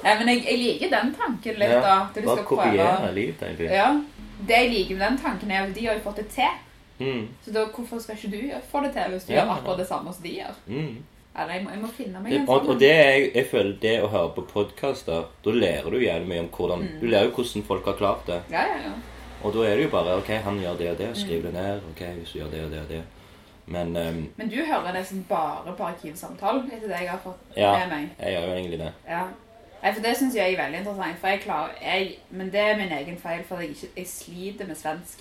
[SPEAKER 2] Ja, men jeg, jeg liker den tanken litt, da. At du skal prøve
[SPEAKER 1] livet.
[SPEAKER 2] Ja. Det jeg liker med den tanken, er at de har jo fått det til.
[SPEAKER 1] Mm,
[SPEAKER 2] Så da, hvorfor skal ikke du få det til hvis du
[SPEAKER 1] Ja.
[SPEAKER 2] gjør akkurat det samme som de gjør?
[SPEAKER 1] mm.
[SPEAKER 2] Eller jeg må, jeg må finne meg
[SPEAKER 1] Det,
[SPEAKER 2] en sånn.
[SPEAKER 1] og det er, jeg føler det å høre på podkaster, da lærer du jævlig mye om hvordan
[SPEAKER 2] Mm.
[SPEAKER 1] Du lærer jo hvordan folk har klart det.
[SPEAKER 2] Ja, ja, ja.
[SPEAKER 1] Og da er det jo bare OK, han gjør det og det. Skriv
[SPEAKER 2] Mm.
[SPEAKER 1] det ned. OK, hvis du gjør det og det og det. Men um,
[SPEAKER 2] Men du hører nesten bare på arkivsamtalen etter det jeg har fått
[SPEAKER 1] Ja.
[SPEAKER 2] med meg.
[SPEAKER 1] Ja, jeg gjør jo egentlig det.
[SPEAKER 2] Ja. Nei, for Det syns jeg er veldig interessant. For jeg klarer, jeg, Men det er min egen feil, for jeg, ikke, jeg sliter med svensk.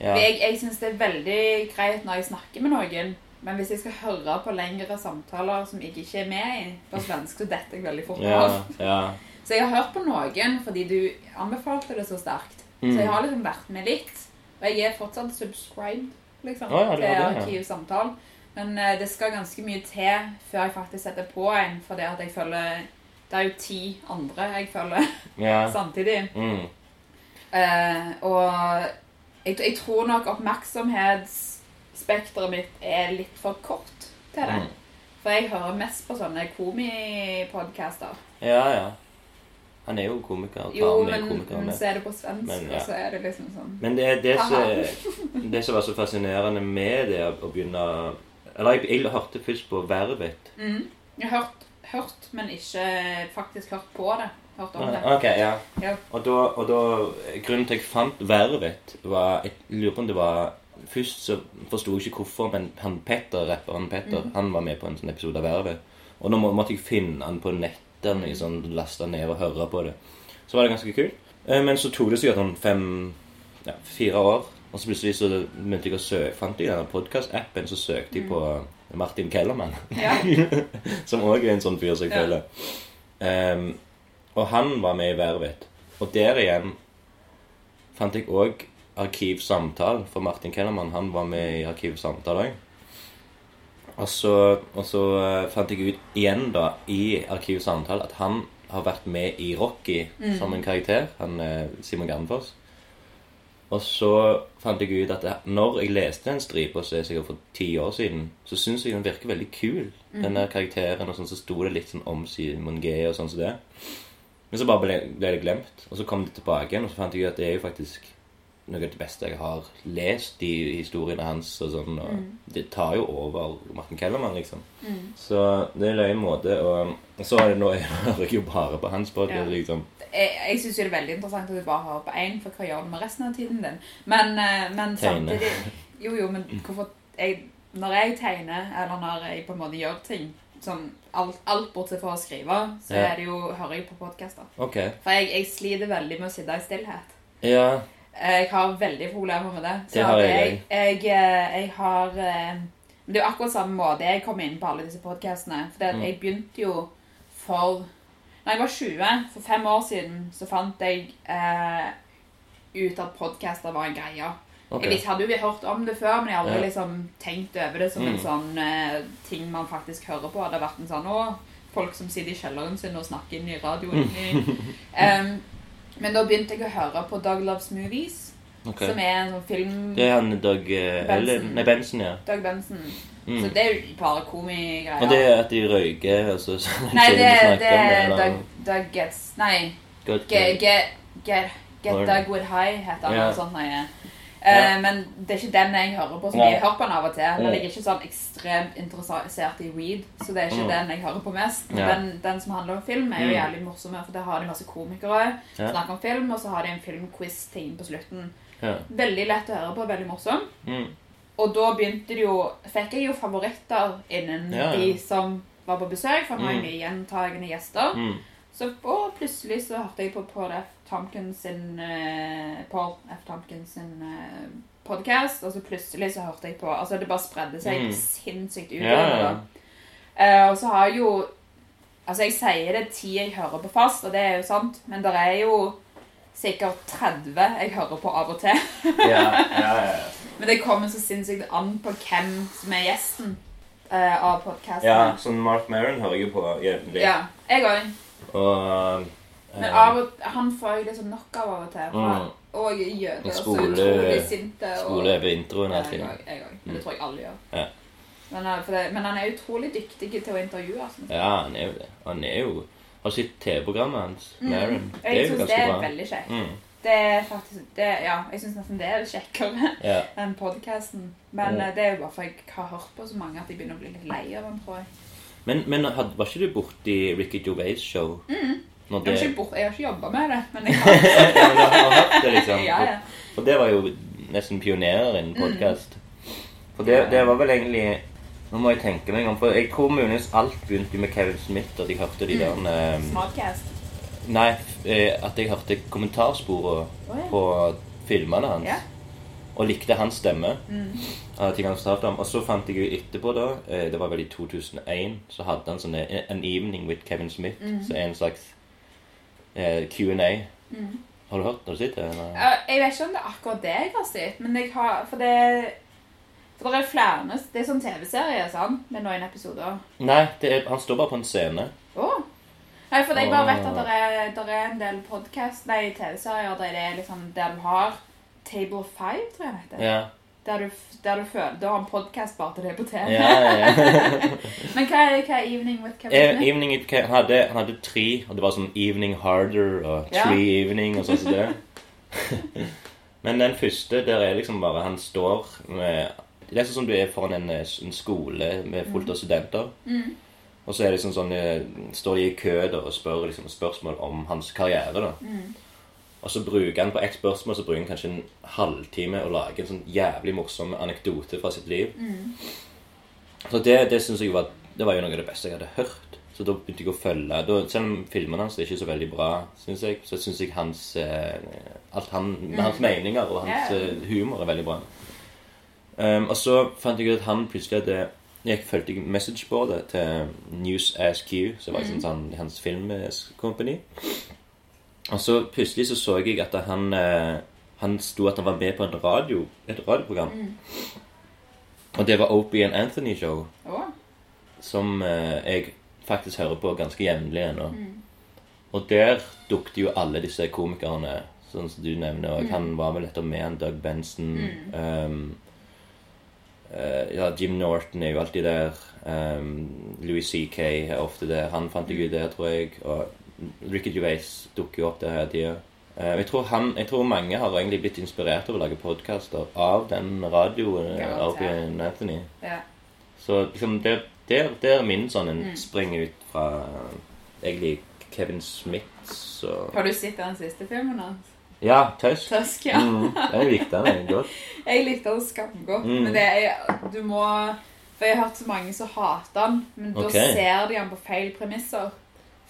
[SPEAKER 1] Ja.
[SPEAKER 2] Jeg, jeg syns det er veldig greit når jeg snakker med noen, men hvis jeg skal høre på lengre samtaler som jeg ikke er med i på svensk, så detter jeg veldig fort av.
[SPEAKER 1] ja.
[SPEAKER 2] Så jeg har hørt på noen fordi du anbefalte det så sterkt.
[SPEAKER 1] Mm.
[SPEAKER 2] Så jeg har liksom vært med litt. Og jeg er fortsatt subscribed liksom,
[SPEAKER 1] oh, ja,
[SPEAKER 2] til
[SPEAKER 1] har ja.
[SPEAKER 2] Arkivsamtale. Men uh, det skal ganske mye til før jeg faktisk setter på en, for det at jeg føler Det er jo ti andre jeg følger
[SPEAKER 1] ja.
[SPEAKER 2] samtidig.
[SPEAKER 1] Mm.
[SPEAKER 2] Uh, og jeg, jeg tror nok oppmerksomhetsspekteret mitt er litt for kort til det.
[SPEAKER 1] Mm.
[SPEAKER 2] For jeg hører mest på sånne komipodkaster.
[SPEAKER 1] ja, ja. Han er jo komiker.
[SPEAKER 2] Jo, men,
[SPEAKER 1] komiker.
[SPEAKER 2] men så er det på svensk,
[SPEAKER 1] Men, ja.
[SPEAKER 2] og så er det liksom sånn
[SPEAKER 1] Men det, det, som, det som var så fascinerende med det å begynne Eller jeg, jeg hørte først på Vervet.
[SPEAKER 2] mm. Jeg har hørt, hørt, men ikke faktisk hørt på det. Hørt om det.
[SPEAKER 1] Ok, ja.
[SPEAKER 2] Ja.
[SPEAKER 1] Og da, og da Grunnen til at jeg fant Vervet, var Jeg lurer på om det var Først så forsto jeg ikke hvorfor, men han Petter, rapperen Petter,
[SPEAKER 2] Mhm.
[SPEAKER 1] han var med på en sånn episode av Vervet. Og nå må, måtte jeg finne han på nettet,
[SPEAKER 2] Mhm.
[SPEAKER 1] liksom, laste ned og høre på det. Så var det ganske kult. Eh, Men så tok det sikkert sånn fem ja, Fire år Og så plutselig så begynte jeg å søke, fant jeg denne podkast-appen, så søkte jeg på Martin Kellermann.
[SPEAKER 2] Ja.
[SPEAKER 1] som òg er en sånn fyr som jeg
[SPEAKER 2] Ja.
[SPEAKER 1] føler. Og han var med i Vervet. Og der igjen fant jeg òg Arkivsamtale for Martin Kellermann. Han var med i Arkivsamtale òg. Og så, og så eh, fant jeg ut igjen da i Arkivsamtale at han har vært med i Rocky som en karakter. Han eh, Simon Gardenfoss. Og så fant jeg ut at det, når jeg leste den stripa, så er sikkert for ti år siden, så syns jeg den virker veldig kul. Den der karakteren, og sånn, så sto det litt sånn om Simon G og sånn som det. Men så bare ble, ble det glemt. Og så kom det tilbake igjen, og så fant jeg at det er jo faktisk noe av det beste jeg har lest i historiene hans. og sånn, og Det tar jo over Martin Kellermann, liksom. Så det er en løyen måte. Og, og så er det nå jeg hører jo bare på hans podkast,
[SPEAKER 2] Ja.
[SPEAKER 1] liksom.
[SPEAKER 2] Jeg, jeg syns det er veldig interessant at du bare hører på én, for hva gjør du med resten av tiden din? Men, eh, men samtidig Jo, jo, men hvorfor jeg, Når jeg tegner, eller når jeg på en måte gjør ting sånn alt, alt bortsett fra å skrive, så
[SPEAKER 1] Ja.
[SPEAKER 2] det jo, hører jeg på podkaster.
[SPEAKER 1] Okay.
[SPEAKER 2] For jeg, jeg sliter veldig med å sitte i stillhet.
[SPEAKER 1] Ja.
[SPEAKER 2] Jeg har veldig problemer med det.
[SPEAKER 1] Det har jeg
[SPEAKER 2] jeg, jeg, eh, jeg har eh, Men det er jo akkurat samme måte jeg kom inn på alle disse podkastene. For
[SPEAKER 1] Mm.
[SPEAKER 2] jeg begynte jo for Når jeg var 20, for fem år siden, så fant jeg eh, ut at podcaster var en greie.
[SPEAKER 1] Ok.
[SPEAKER 2] Jeg hadde jo hørt om det før, men jeg hadde
[SPEAKER 1] Ja.
[SPEAKER 2] liksom tenkt over det som en
[SPEAKER 1] Mm.
[SPEAKER 2] sånn eh, ting man faktisk hører på. Det hadde vært en sånn Å, folk som sitter i kjelleren sin og snakker inn i radioen. um, men da begynte jeg å høre på Dog Loves Movies,
[SPEAKER 1] okay.
[SPEAKER 2] som er en sånn film
[SPEAKER 1] Det er han Doug eh,
[SPEAKER 2] Benson.
[SPEAKER 1] Ellen- Nei, Benson, ja.
[SPEAKER 2] Doug Benson.
[SPEAKER 1] Mm.
[SPEAKER 2] Så det er jo bare komigreier.
[SPEAKER 1] Og det er at de røyker, og så så
[SPEAKER 2] Nei, det, det er Doug, Doug Gets Nei. Get, get, get, get Doug With High heter han.
[SPEAKER 1] Yeah.
[SPEAKER 2] eller sånt noe. Eh, Men det er ikke den jeg hører på. som
[SPEAKER 1] Nei.
[SPEAKER 2] jeg hører på den av og til. Men
[SPEAKER 1] Mm.
[SPEAKER 2] jeg er ikke sånn ekstremt interessert i weed, så det er ikke
[SPEAKER 1] Mm.
[SPEAKER 2] den jeg hører på mest. Men
[SPEAKER 1] Ja.
[SPEAKER 2] den, den som handler om film, er jo
[SPEAKER 1] Mm.
[SPEAKER 2] jævlig morsom, for der har de masse komikere
[SPEAKER 1] Ja.
[SPEAKER 2] snakker om film, og så har de en filmquiz-team på slutten.
[SPEAKER 1] Ja.
[SPEAKER 2] Veldig lett å høre på, veldig morsom.
[SPEAKER 1] Mm.
[SPEAKER 2] Og da begynte det jo Fikk jeg jo favoritter innen
[SPEAKER 1] Ja, ja.
[SPEAKER 2] de som var på besøk, for nå har jeg
[SPEAKER 1] Mm.
[SPEAKER 2] mye gjentagende gjester.
[SPEAKER 1] Mm.
[SPEAKER 2] Så og plutselig så hørte jeg på Paul F. Tompkins sin eh, Paul F. Tompkins sin eh, podcast, og så plutselig så hørte jeg på Altså det bare spredde seg
[SPEAKER 1] Mm.
[SPEAKER 2] sinnssykt ut.
[SPEAKER 1] Ja.
[SPEAKER 2] Eh, og så har jeg jo Altså jeg sier det ti jeg hører på fast, og det er jo sant, men det er jo sikkert 30 jeg hører på av og til.
[SPEAKER 1] yeah, yeah, yeah.
[SPEAKER 2] Men det kommer så sinnssykt an på hvem som er gjesten uh, av podkasten.
[SPEAKER 1] ja, sånn Mark Maron hører jeg jo på jevnlig.
[SPEAKER 2] ja. Jeg òg.
[SPEAKER 1] Og
[SPEAKER 2] Men
[SPEAKER 1] eh,
[SPEAKER 2] av og, han får jo liksom nok av av og til.
[SPEAKER 1] Mm.
[SPEAKER 2] Og jøder er så utrolig sinte.
[SPEAKER 1] Skole er på
[SPEAKER 2] introen
[SPEAKER 1] hele tiden.
[SPEAKER 2] Jeg òg. Det tror jeg alle gjør.
[SPEAKER 1] Ja.
[SPEAKER 2] Men, eh, det, men han er utrolig dyktig til å intervjue. Sånn.
[SPEAKER 1] Ja, han er jo det. Han er jo Har sett TV-programmet hans? mm.
[SPEAKER 2] Mm.
[SPEAKER 1] Det er
[SPEAKER 2] Jeg
[SPEAKER 1] jo
[SPEAKER 2] syns det er
[SPEAKER 1] bra.
[SPEAKER 2] veldig kjekt.
[SPEAKER 1] Mm.
[SPEAKER 2] Det er faktisk det, Ja, jeg syns nesten det er kjekkere
[SPEAKER 1] Ja.
[SPEAKER 2] enn podkasten. Men
[SPEAKER 1] Mm.
[SPEAKER 2] eh, det er jo bare for jeg har hørt på så mange at jeg begynner å bli litt lei av den, tror jeg.
[SPEAKER 1] Men, men had, var ikke du borti Ricky Gervais show?
[SPEAKER 2] Mm.
[SPEAKER 1] Når
[SPEAKER 2] Jeg
[SPEAKER 1] det,
[SPEAKER 2] har ikke, bort, jeg har ikke jobba med det, men jeg har
[SPEAKER 1] men jeg har hørt det, liksom.
[SPEAKER 2] ja, ja.
[SPEAKER 1] For det var jo nesten pionerer innen podkast. For det, det var vel egentlig Nå må jeg tenke meg om, for jeg tror muligens alt begynte med Kevin Smith, at jeg hørte de
[SPEAKER 2] Mm.
[SPEAKER 1] der um,
[SPEAKER 2] Smartcast.
[SPEAKER 1] Nei, eh, at jeg hørte kommentarsporene
[SPEAKER 2] oh, ja.
[SPEAKER 1] på filmene hans. Og likte hans stemme.
[SPEAKER 2] Mm.
[SPEAKER 1] ting fortalte om. Og så fant jeg jo etterpå, da eh, Det var vel i 2001, så hadde han sånn eh, An Evening with Kevin Smith.
[SPEAKER 2] Mm.
[SPEAKER 1] Så en slags eh, Q&A.
[SPEAKER 2] Mm.
[SPEAKER 1] Har du hørt når du sitter? det? eller?
[SPEAKER 2] Jeg vet ikke om det er akkurat det jeg har sett, men jeg har For det For det er flere Det er sånn TV-serie, sant? Med noen episoder.
[SPEAKER 1] Nei, det er, han står bare på en scene.
[SPEAKER 2] Oh. Nei, for jeg bare vet at det er, er en del podcast, nei, TV-serier der det er liksom Der du har Table of Five, tror jeg det heter.
[SPEAKER 1] Ja,
[SPEAKER 2] Der, du, der du føler Du har en podcast bare til det på TV.
[SPEAKER 1] ja, ja.
[SPEAKER 2] Men hva er, hva er Evening with Kevin
[SPEAKER 1] evening, it- han, hadde, han hadde tre, og det var sånn Evening Harder og
[SPEAKER 2] Ja.
[SPEAKER 1] Tree Evening og sånn som det. Men den første, der er liksom bare Han står med Det er sånn som du er foran en, en skole med fullt av studenter.
[SPEAKER 2] Mm.
[SPEAKER 1] Og så er det sånn, sånn eh, står de i kø og spør liksom, spørsmål om hans karriere. da.
[SPEAKER 2] Mm.
[SPEAKER 1] Og så bruker han på ett spørsmål så bruker han kanskje en halvtime å lage en sånn jævlig morsom anekdote fra sitt liv.
[SPEAKER 2] Mm.
[SPEAKER 1] Så det, det synes jeg var Det var jo noe av det beste jeg hadde hørt. Så da begynte jeg å følge da, Selv om filmene hans er ikke så veldig bra, synes jeg, så syns jeg hans eh, Alt han, hans meninger og hans eh, humor er veldig bra. Um, og så fant jeg ut at han plutselig hadde Jeg fulgte messageboardet til News ASQ, som var mm. sånn, hans filmcompany. Og så plutselig så så jeg at han eh, Han sto at han var med på en radio, et radioprogram. Og det var Opie and Anthony Show,
[SPEAKER 2] Oh.
[SPEAKER 1] som eh, jeg faktisk hører på ganske jevnlig ennå. Og der dukket jo alle disse komikerne, sånn som du nevner. Og han var vel etter med han Doug Benson. Um, uh, ja, Jim Norton er jo alltid der. Um, Louis C.K. er ofte der. Han fant jeg ut der, tror jeg. Og Ricky Gervais dukker jo opp der hele tida. Eh, jeg, tror han, jeg tror mange har egentlig blitt inspirert av å lage podkaster av den radioen.
[SPEAKER 2] Garantert.
[SPEAKER 1] Opie Anthony.
[SPEAKER 2] ja.
[SPEAKER 1] Så liksom det, der, der er min sånn en springer ut fra egentlig Kevin Smith og
[SPEAKER 2] Har du sett den siste filmen hans?
[SPEAKER 1] Ja, Tøsk.
[SPEAKER 2] Tøsk ja.
[SPEAKER 1] Mm, jeg likte den egentlig godt.
[SPEAKER 2] Jeg likte den skamgodt.
[SPEAKER 1] Mm.
[SPEAKER 2] Men det er Du må For jeg har hørt så mange som hater den, men da ser de den på feil premisser.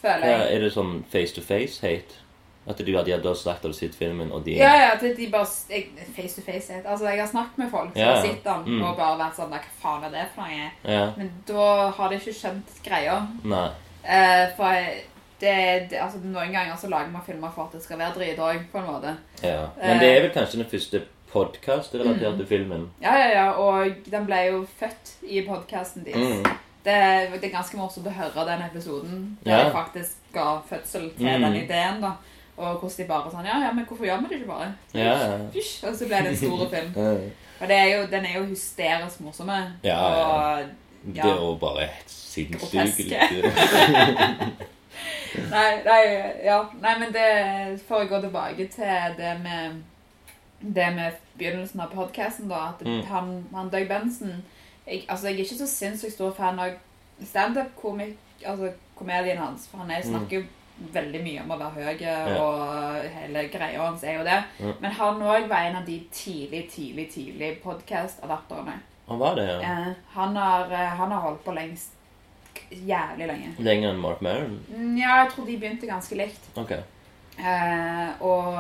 [SPEAKER 2] Føler
[SPEAKER 1] Ja, er det sånn face to face-hate? At du de hadde sagt at du har sett filmen, og de
[SPEAKER 2] Ja, ja, at de bare jeg, Face to face-hate. Altså, jeg har snakket med folk som
[SPEAKER 1] Ja,
[SPEAKER 2] har sett den,
[SPEAKER 1] mm.
[SPEAKER 2] og bare vært sånn Hva faen er det for noe?
[SPEAKER 1] Ja.
[SPEAKER 2] Men da har de ikke skjønt greia.
[SPEAKER 1] Nei.
[SPEAKER 2] Eh, for jeg- det, det, altså, noen ganger så lager man filmer for at det skal være drit òg, på en måte.
[SPEAKER 1] Ja. Men det er vel kanskje den første podkast-relaterte filmen.
[SPEAKER 2] Ja, ja, ja, og den ble jo født i podkasten deres.
[SPEAKER 1] Mm.
[SPEAKER 2] Det, det er ganske morsomt å høre den episoden der
[SPEAKER 1] Ja.
[SPEAKER 2] de faktisk ga fødsel til
[SPEAKER 1] Mm.
[SPEAKER 2] den ideen. da. Og hvordan de bare sånn Ja, ja, men hvorfor gjør vi det ikke bare?
[SPEAKER 1] Ja, ja.
[SPEAKER 2] Fysj! Og så ble det en stor film.
[SPEAKER 1] Ja.
[SPEAKER 2] Og det er jo, den er jo hysterisk morsomme.
[SPEAKER 1] Ja, ja. Det er jo bare helt sinnssykt.
[SPEAKER 2] Nei, nei, ja. Nei, men det For å gå tilbake til det med det med begynnelsen av podkasten, da. At
[SPEAKER 1] Mm.
[SPEAKER 2] han, han Doug Benson jeg, Altså, jeg er ikke så sinnssykt stor fan av standup-komedien altså, hans. For han er, snakker jo veldig mye om å være høy, og hele greia hans er jo det.
[SPEAKER 1] Mm.
[SPEAKER 2] Men han òg var en av de tidlig, tidlig, tidlig podkast-adapterne.
[SPEAKER 1] Han var det, ja.
[SPEAKER 2] Eh, han, har, eh, han har holdt på lengst jævlig lenge.
[SPEAKER 1] Lenger enn Mark Maron?
[SPEAKER 2] Mm, Ja, jeg tror de begynte ganske likt.
[SPEAKER 1] Ok.
[SPEAKER 2] Eh, og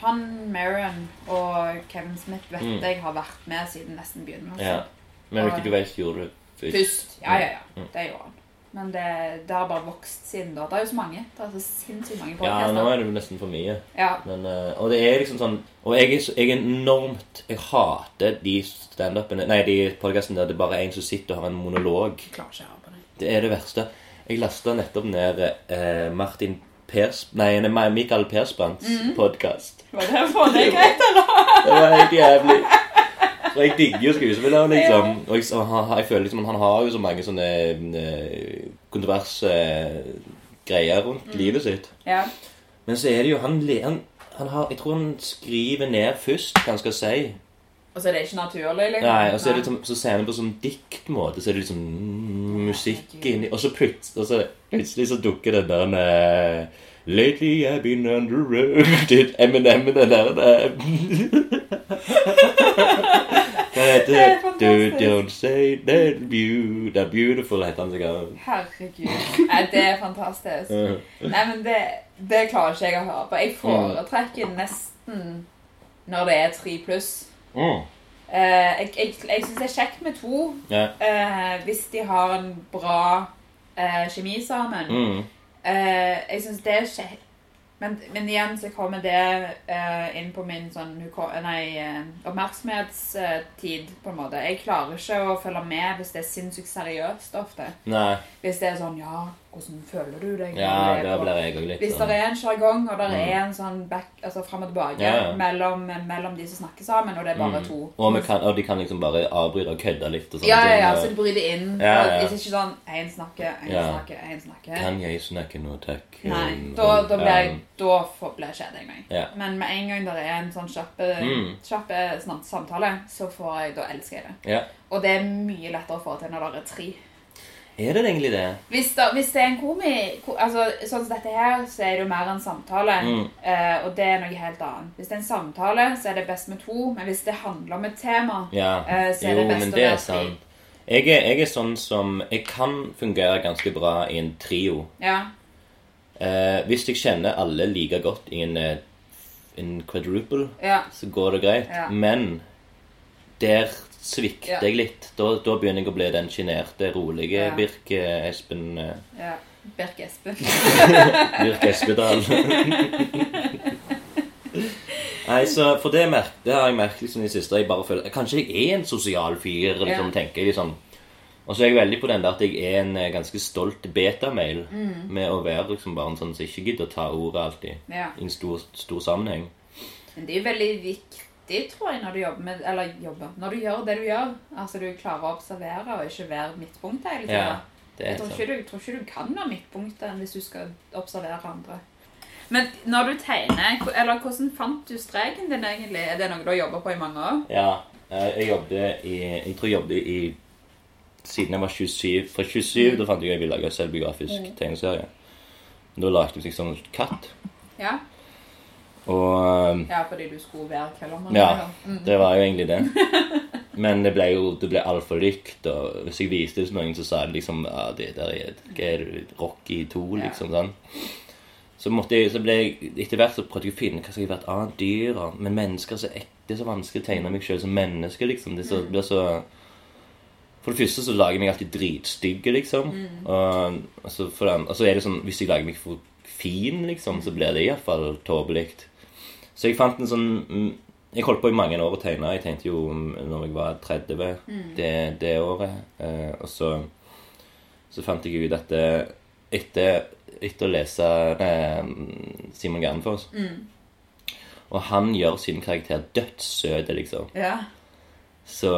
[SPEAKER 2] han, Maron og Kevin Smith vet
[SPEAKER 1] Mm.
[SPEAKER 2] jeg har vært med siden nesten begynnelsen.
[SPEAKER 1] Ja. Men Ricky Gervais gjorde det først.
[SPEAKER 2] Først. Ja, ja, ja.
[SPEAKER 1] Mm.
[SPEAKER 2] Det gjorde han. Men det, det har bare vokst siden da. Det er jo så mange. Det er så sinnssykt mange
[SPEAKER 1] Ja, nå er det jo nesten for mye.
[SPEAKER 2] Ja,
[SPEAKER 1] Men, eh, og det er liksom sånn Og jeg jeg er enormt Jeg hater de standupene Nei, de podcastene der det bare er en som sitter og har en monolog.
[SPEAKER 2] jeg klarer ikke å høre på det.
[SPEAKER 1] Det er det verste. Jeg lasta nettopp ned eh, Martin Pers... Nei, Michael Persbrandts
[SPEAKER 2] Mhm.
[SPEAKER 1] podcast.
[SPEAKER 2] Var det for deg greit, eller?
[SPEAKER 1] Det var helt jævlig. For jeg digger jo skuespilleren, liksom. Og jeg, jeg føler liksom han har jo så mange sånne eh, kontroverse greier rundt livet sitt.
[SPEAKER 2] Ja.
[SPEAKER 1] Men så er det jo han, han, han har, Jeg tror han skriver ned først hva han skal si.
[SPEAKER 2] Og så er det ikke naturlig, liksom?
[SPEAKER 1] Nei, og så, er det liksom, så ser han på sånn diktmåte. Så er det liksom mm, musikk inni Og så plutselig, så dukker den der med, Lately I've been underrated Eminem den der Hva heter
[SPEAKER 2] er? Fantastisk.
[SPEAKER 1] don't say that beau- that beautiful, heter han sikkert.
[SPEAKER 2] Herregud. Nei, det er fantastisk. Nei, men det, det klarer ikke jeg å høre på. Jeg foretrekker nesten når det er tre pluss.
[SPEAKER 1] Mm.
[SPEAKER 2] Eh, jeg jeg, jeg syns det er kjekt med to eh, hvis de har en bra eh, kjemi sammen.
[SPEAKER 1] Mm.
[SPEAKER 2] Jeg syns det er kjekt. Men, men igjen så kommer det uh, inn på min sånn nei, eh, oppmerksomhetstid, på en måte. Jeg klarer ikke å følge med hvis det er sinnssykt seriøst ofte.
[SPEAKER 1] Nei.
[SPEAKER 2] Hvis det er sånn Ja, hvordan føler du deg?
[SPEAKER 1] Ja,
[SPEAKER 2] er
[SPEAKER 1] der blir jeg litt
[SPEAKER 2] Hvis
[SPEAKER 1] sånn.
[SPEAKER 2] det er en sjargong, og det
[SPEAKER 1] Mm.
[SPEAKER 2] er en sånn back, altså fram og tilbake
[SPEAKER 1] Ja, ja.
[SPEAKER 2] Mellom, mellom de som snakker sammen, og det er bare
[SPEAKER 1] Mm.
[SPEAKER 2] to
[SPEAKER 1] Og, kan, og de kan liksom bare avbryte og kødde litt og sånne
[SPEAKER 2] Ja, ja, ja, så de bryter inn.
[SPEAKER 1] Ja, ja.
[SPEAKER 2] Det er ikke sånn én snakker, én snakker, én snakker.
[SPEAKER 1] Kan jeg snakke nå, takk?
[SPEAKER 2] Nei,
[SPEAKER 1] Um,
[SPEAKER 2] da, da blir jeg
[SPEAKER 1] um,
[SPEAKER 2] Da kjeder jeg meg.
[SPEAKER 1] Ja.
[SPEAKER 2] Men med en gang det er en sånn kjappe,
[SPEAKER 1] Mm.
[SPEAKER 2] samtale, så får jeg, da elsker jeg det.
[SPEAKER 1] Ja.
[SPEAKER 2] Og det er mye lettere å få til når det er tre.
[SPEAKER 1] Er det egentlig det?
[SPEAKER 2] Hvis det, hvis det er en komi ko, altså, Sånn som dette her, så er det jo mer en samtale.
[SPEAKER 1] Mm.
[SPEAKER 2] Uh, og det er noe helt annet. Hvis det er en samtale, så er det best med to. Men hvis det handler om et tema,
[SPEAKER 1] Ja.
[SPEAKER 2] uh, så er
[SPEAKER 1] Jo,
[SPEAKER 2] det best
[SPEAKER 1] men det å
[SPEAKER 2] være tre.
[SPEAKER 1] Jeg er, jeg er sånn som Jeg kan fungere ganske bra i en trio.
[SPEAKER 2] Ja.
[SPEAKER 1] Uh, hvis jeg kjenner alle like godt i en, en quadruple,
[SPEAKER 2] Ja.
[SPEAKER 1] så går det greit. Men der svikter jeg litt. Da, da begynner jeg å bli den sjenerte, rolige. Birk Espen eh,
[SPEAKER 2] ja. Birk Espen.
[SPEAKER 1] Birk Espedal. Nei, så For det, merk, det har jeg merket liksom i det siste. Jeg bare føler Kanskje jeg er en sosial fyr, liksom, tenker jeg liksom. Og så er jeg veldig på den der at jeg er en eh, ganske stolt betamail
[SPEAKER 2] Mm.
[SPEAKER 1] med å være liksom bare en sånn som ikke gidder å ta ordet alltid
[SPEAKER 2] Ja.
[SPEAKER 1] i en stor, stor sammenheng.
[SPEAKER 2] Men det er jo veldig viktig, tror jeg, når du jobber med Eller jobber Når du gjør det du gjør. Altså du klarer å observere og ikke være midtpunktet hele tida.
[SPEAKER 1] Ja,
[SPEAKER 2] Jeg tror ikke, du, tror ikke du kan være midtpunktet hvis du skal observere andre. Men når du tegner, eller hvordan fant du streken din egentlig? Er det noe du har jobba på i mange år?
[SPEAKER 1] Ja, eh, jeg jobbet i Jeg tror jeg jobbet i Siden jeg var 27 Fra 27 da fant jeg ut jeg ville lage selvbiografisk selvbiografisk tegneserie. Da lagde jeg liksom katt.
[SPEAKER 2] Ja,
[SPEAKER 1] Og eh,
[SPEAKER 2] ja fordi du skulle være kellermann?
[SPEAKER 1] Ja,
[SPEAKER 2] Mm.
[SPEAKER 1] det var jo egentlig det. Men det ble jo det ble altfor likt. Og hvis jeg viste det til noen, så sa de liksom ja, det der er, hva er det, Rocky 2, liksom. sånn. Så, jeg, så ble jeg, etter hvert så prøvde jeg å finne hva jeg være et annet dyr. Men mennesker er så ekte. Det er så vanskelig å tegne meg sjøl som menneske. liksom. Det så,
[SPEAKER 2] Mm.
[SPEAKER 1] blir så... For det første så lager jeg meg alltid dritstygge, liksom.
[SPEAKER 2] Mm.
[SPEAKER 1] Og, og, så det og så er det sånn Hvis jeg lager meg for fin, liksom, så blir det iallfall tåpelig. Så jeg fant en sånn mm, Jeg holdt på i mange år å tegne. Jeg tenkte jo mm, når jeg var 30 det, det året. Eh, og så, så fant jeg ut at eh, etter, etter å lese eh, Simon Gernfoss Og han gjør sin karakter dødssøt, liksom.
[SPEAKER 2] Ja.
[SPEAKER 1] Så,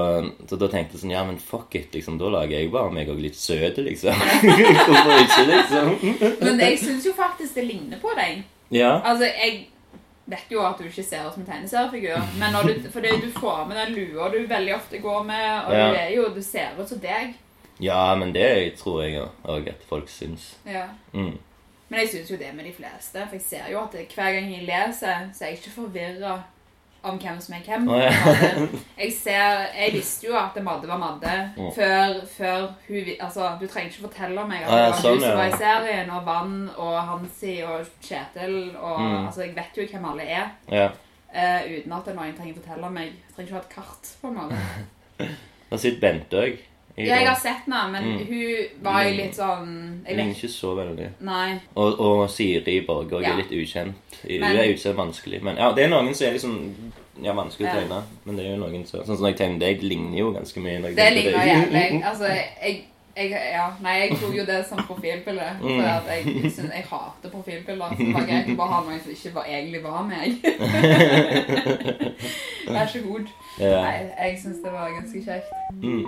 [SPEAKER 1] så da tenkte jeg sånn Ja, men fuck it, liksom. Da lager jeg bare meg og litt søt, liksom. Hvorfor ikke, liksom?
[SPEAKER 2] Men jeg syns jo faktisk det ligner på deg.
[SPEAKER 1] Ja.
[SPEAKER 2] Altså, jeg vet jo at du ikke ser ut som tegneseriefigur, men du, fordi du får med den lua du veldig ofte går med, og
[SPEAKER 1] Ja.
[SPEAKER 2] du jo Du ser ut som deg.
[SPEAKER 1] ja, men det tror jeg òg at folk syns.
[SPEAKER 2] Ja.
[SPEAKER 1] Mm.
[SPEAKER 2] Men jeg syns jo det med de fleste. For jeg ser jo at hver gang jeg leser, så er jeg ikke forvirra om hvem som er hvem.
[SPEAKER 1] Oh, ja.
[SPEAKER 2] Jeg ser, jeg visste jo at Madde var Madde
[SPEAKER 1] oh.
[SPEAKER 2] før, før hun Altså, du trenger ikke fortelle meg at
[SPEAKER 1] Å, ja,
[SPEAKER 2] det var
[SPEAKER 1] sånn,
[SPEAKER 2] hun som
[SPEAKER 1] ja.
[SPEAKER 2] var i serien, og Vann og Hansi og Kjetil og
[SPEAKER 1] Mm.
[SPEAKER 2] Altså, jeg vet jo hvem alle er.
[SPEAKER 1] Ja.
[SPEAKER 2] Uh, uten at noen trenger fortelle meg. Jeg trenger ikke ha et kart, på en måte.
[SPEAKER 1] Da sitter Bente òg.
[SPEAKER 2] Ja, jeg har sett henne, men
[SPEAKER 1] Mm.
[SPEAKER 2] hun var jo litt sånn Jeg vet
[SPEAKER 1] ikke så veldig.
[SPEAKER 2] Nei.
[SPEAKER 1] Og, og Siri Borge
[SPEAKER 2] Ja.
[SPEAKER 1] er litt ukjent. Hun
[SPEAKER 2] Men-
[SPEAKER 1] er utsatt vanskelig. Men ja, det er noen som er liksom ja, vanskelig å tegne. Men det er jo noen som Sånn som jeg tegner deg, ligner jo ganske mye.
[SPEAKER 2] Det
[SPEAKER 1] tenker
[SPEAKER 2] ligner jævlig. Altså, jeg, jeg Ja, nei, jeg tok jo det som profilbilde. For
[SPEAKER 1] Mm.
[SPEAKER 2] at jeg, synes, jeg hater profilbilder. Så det var greit å bare ha noen som ikke var, egentlig var meg. Vær så god.
[SPEAKER 1] Ja.
[SPEAKER 2] Nei, jeg syns det var ganske kjekt.
[SPEAKER 1] Mm.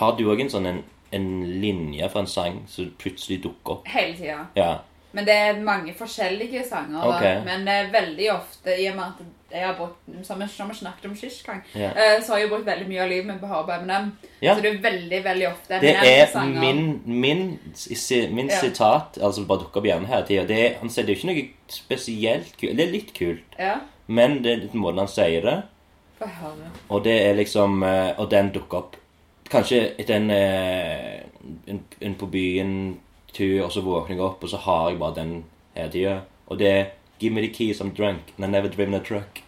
[SPEAKER 1] Har du òg en sånn en, en linje fra en sang som plutselig dukker opp?
[SPEAKER 2] Hele tida.
[SPEAKER 1] Ja.
[SPEAKER 2] Men det er mange forskjellige sanger. Okay. Men det er veldig ofte, i og med at jeg har brukt, som vi snakket om sist gang,
[SPEAKER 1] Ja.
[SPEAKER 2] eh, så har jeg brukt veldig mye av livet mitt på å på Eminem.
[SPEAKER 1] Ja.
[SPEAKER 2] Så det er veldig, veldig ofte
[SPEAKER 1] Det er min, min, min
[SPEAKER 2] Ja.
[SPEAKER 1] sitat, altså bare dukker opp igjen hele tida. Han sier det er ikke noe spesielt kult. Det er litt kult,
[SPEAKER 2] Ja,
[SPEAKER 1] men det er litt måten han sier det. Og det er liksom eh, Og den dukker opp Kanskje etter en, eh, en, en på byen-tur, og så våkner jeg opp, og så har jeg bare den hele tida. Og det er Give me the keys, I'm drunk, and I've never driven a truck.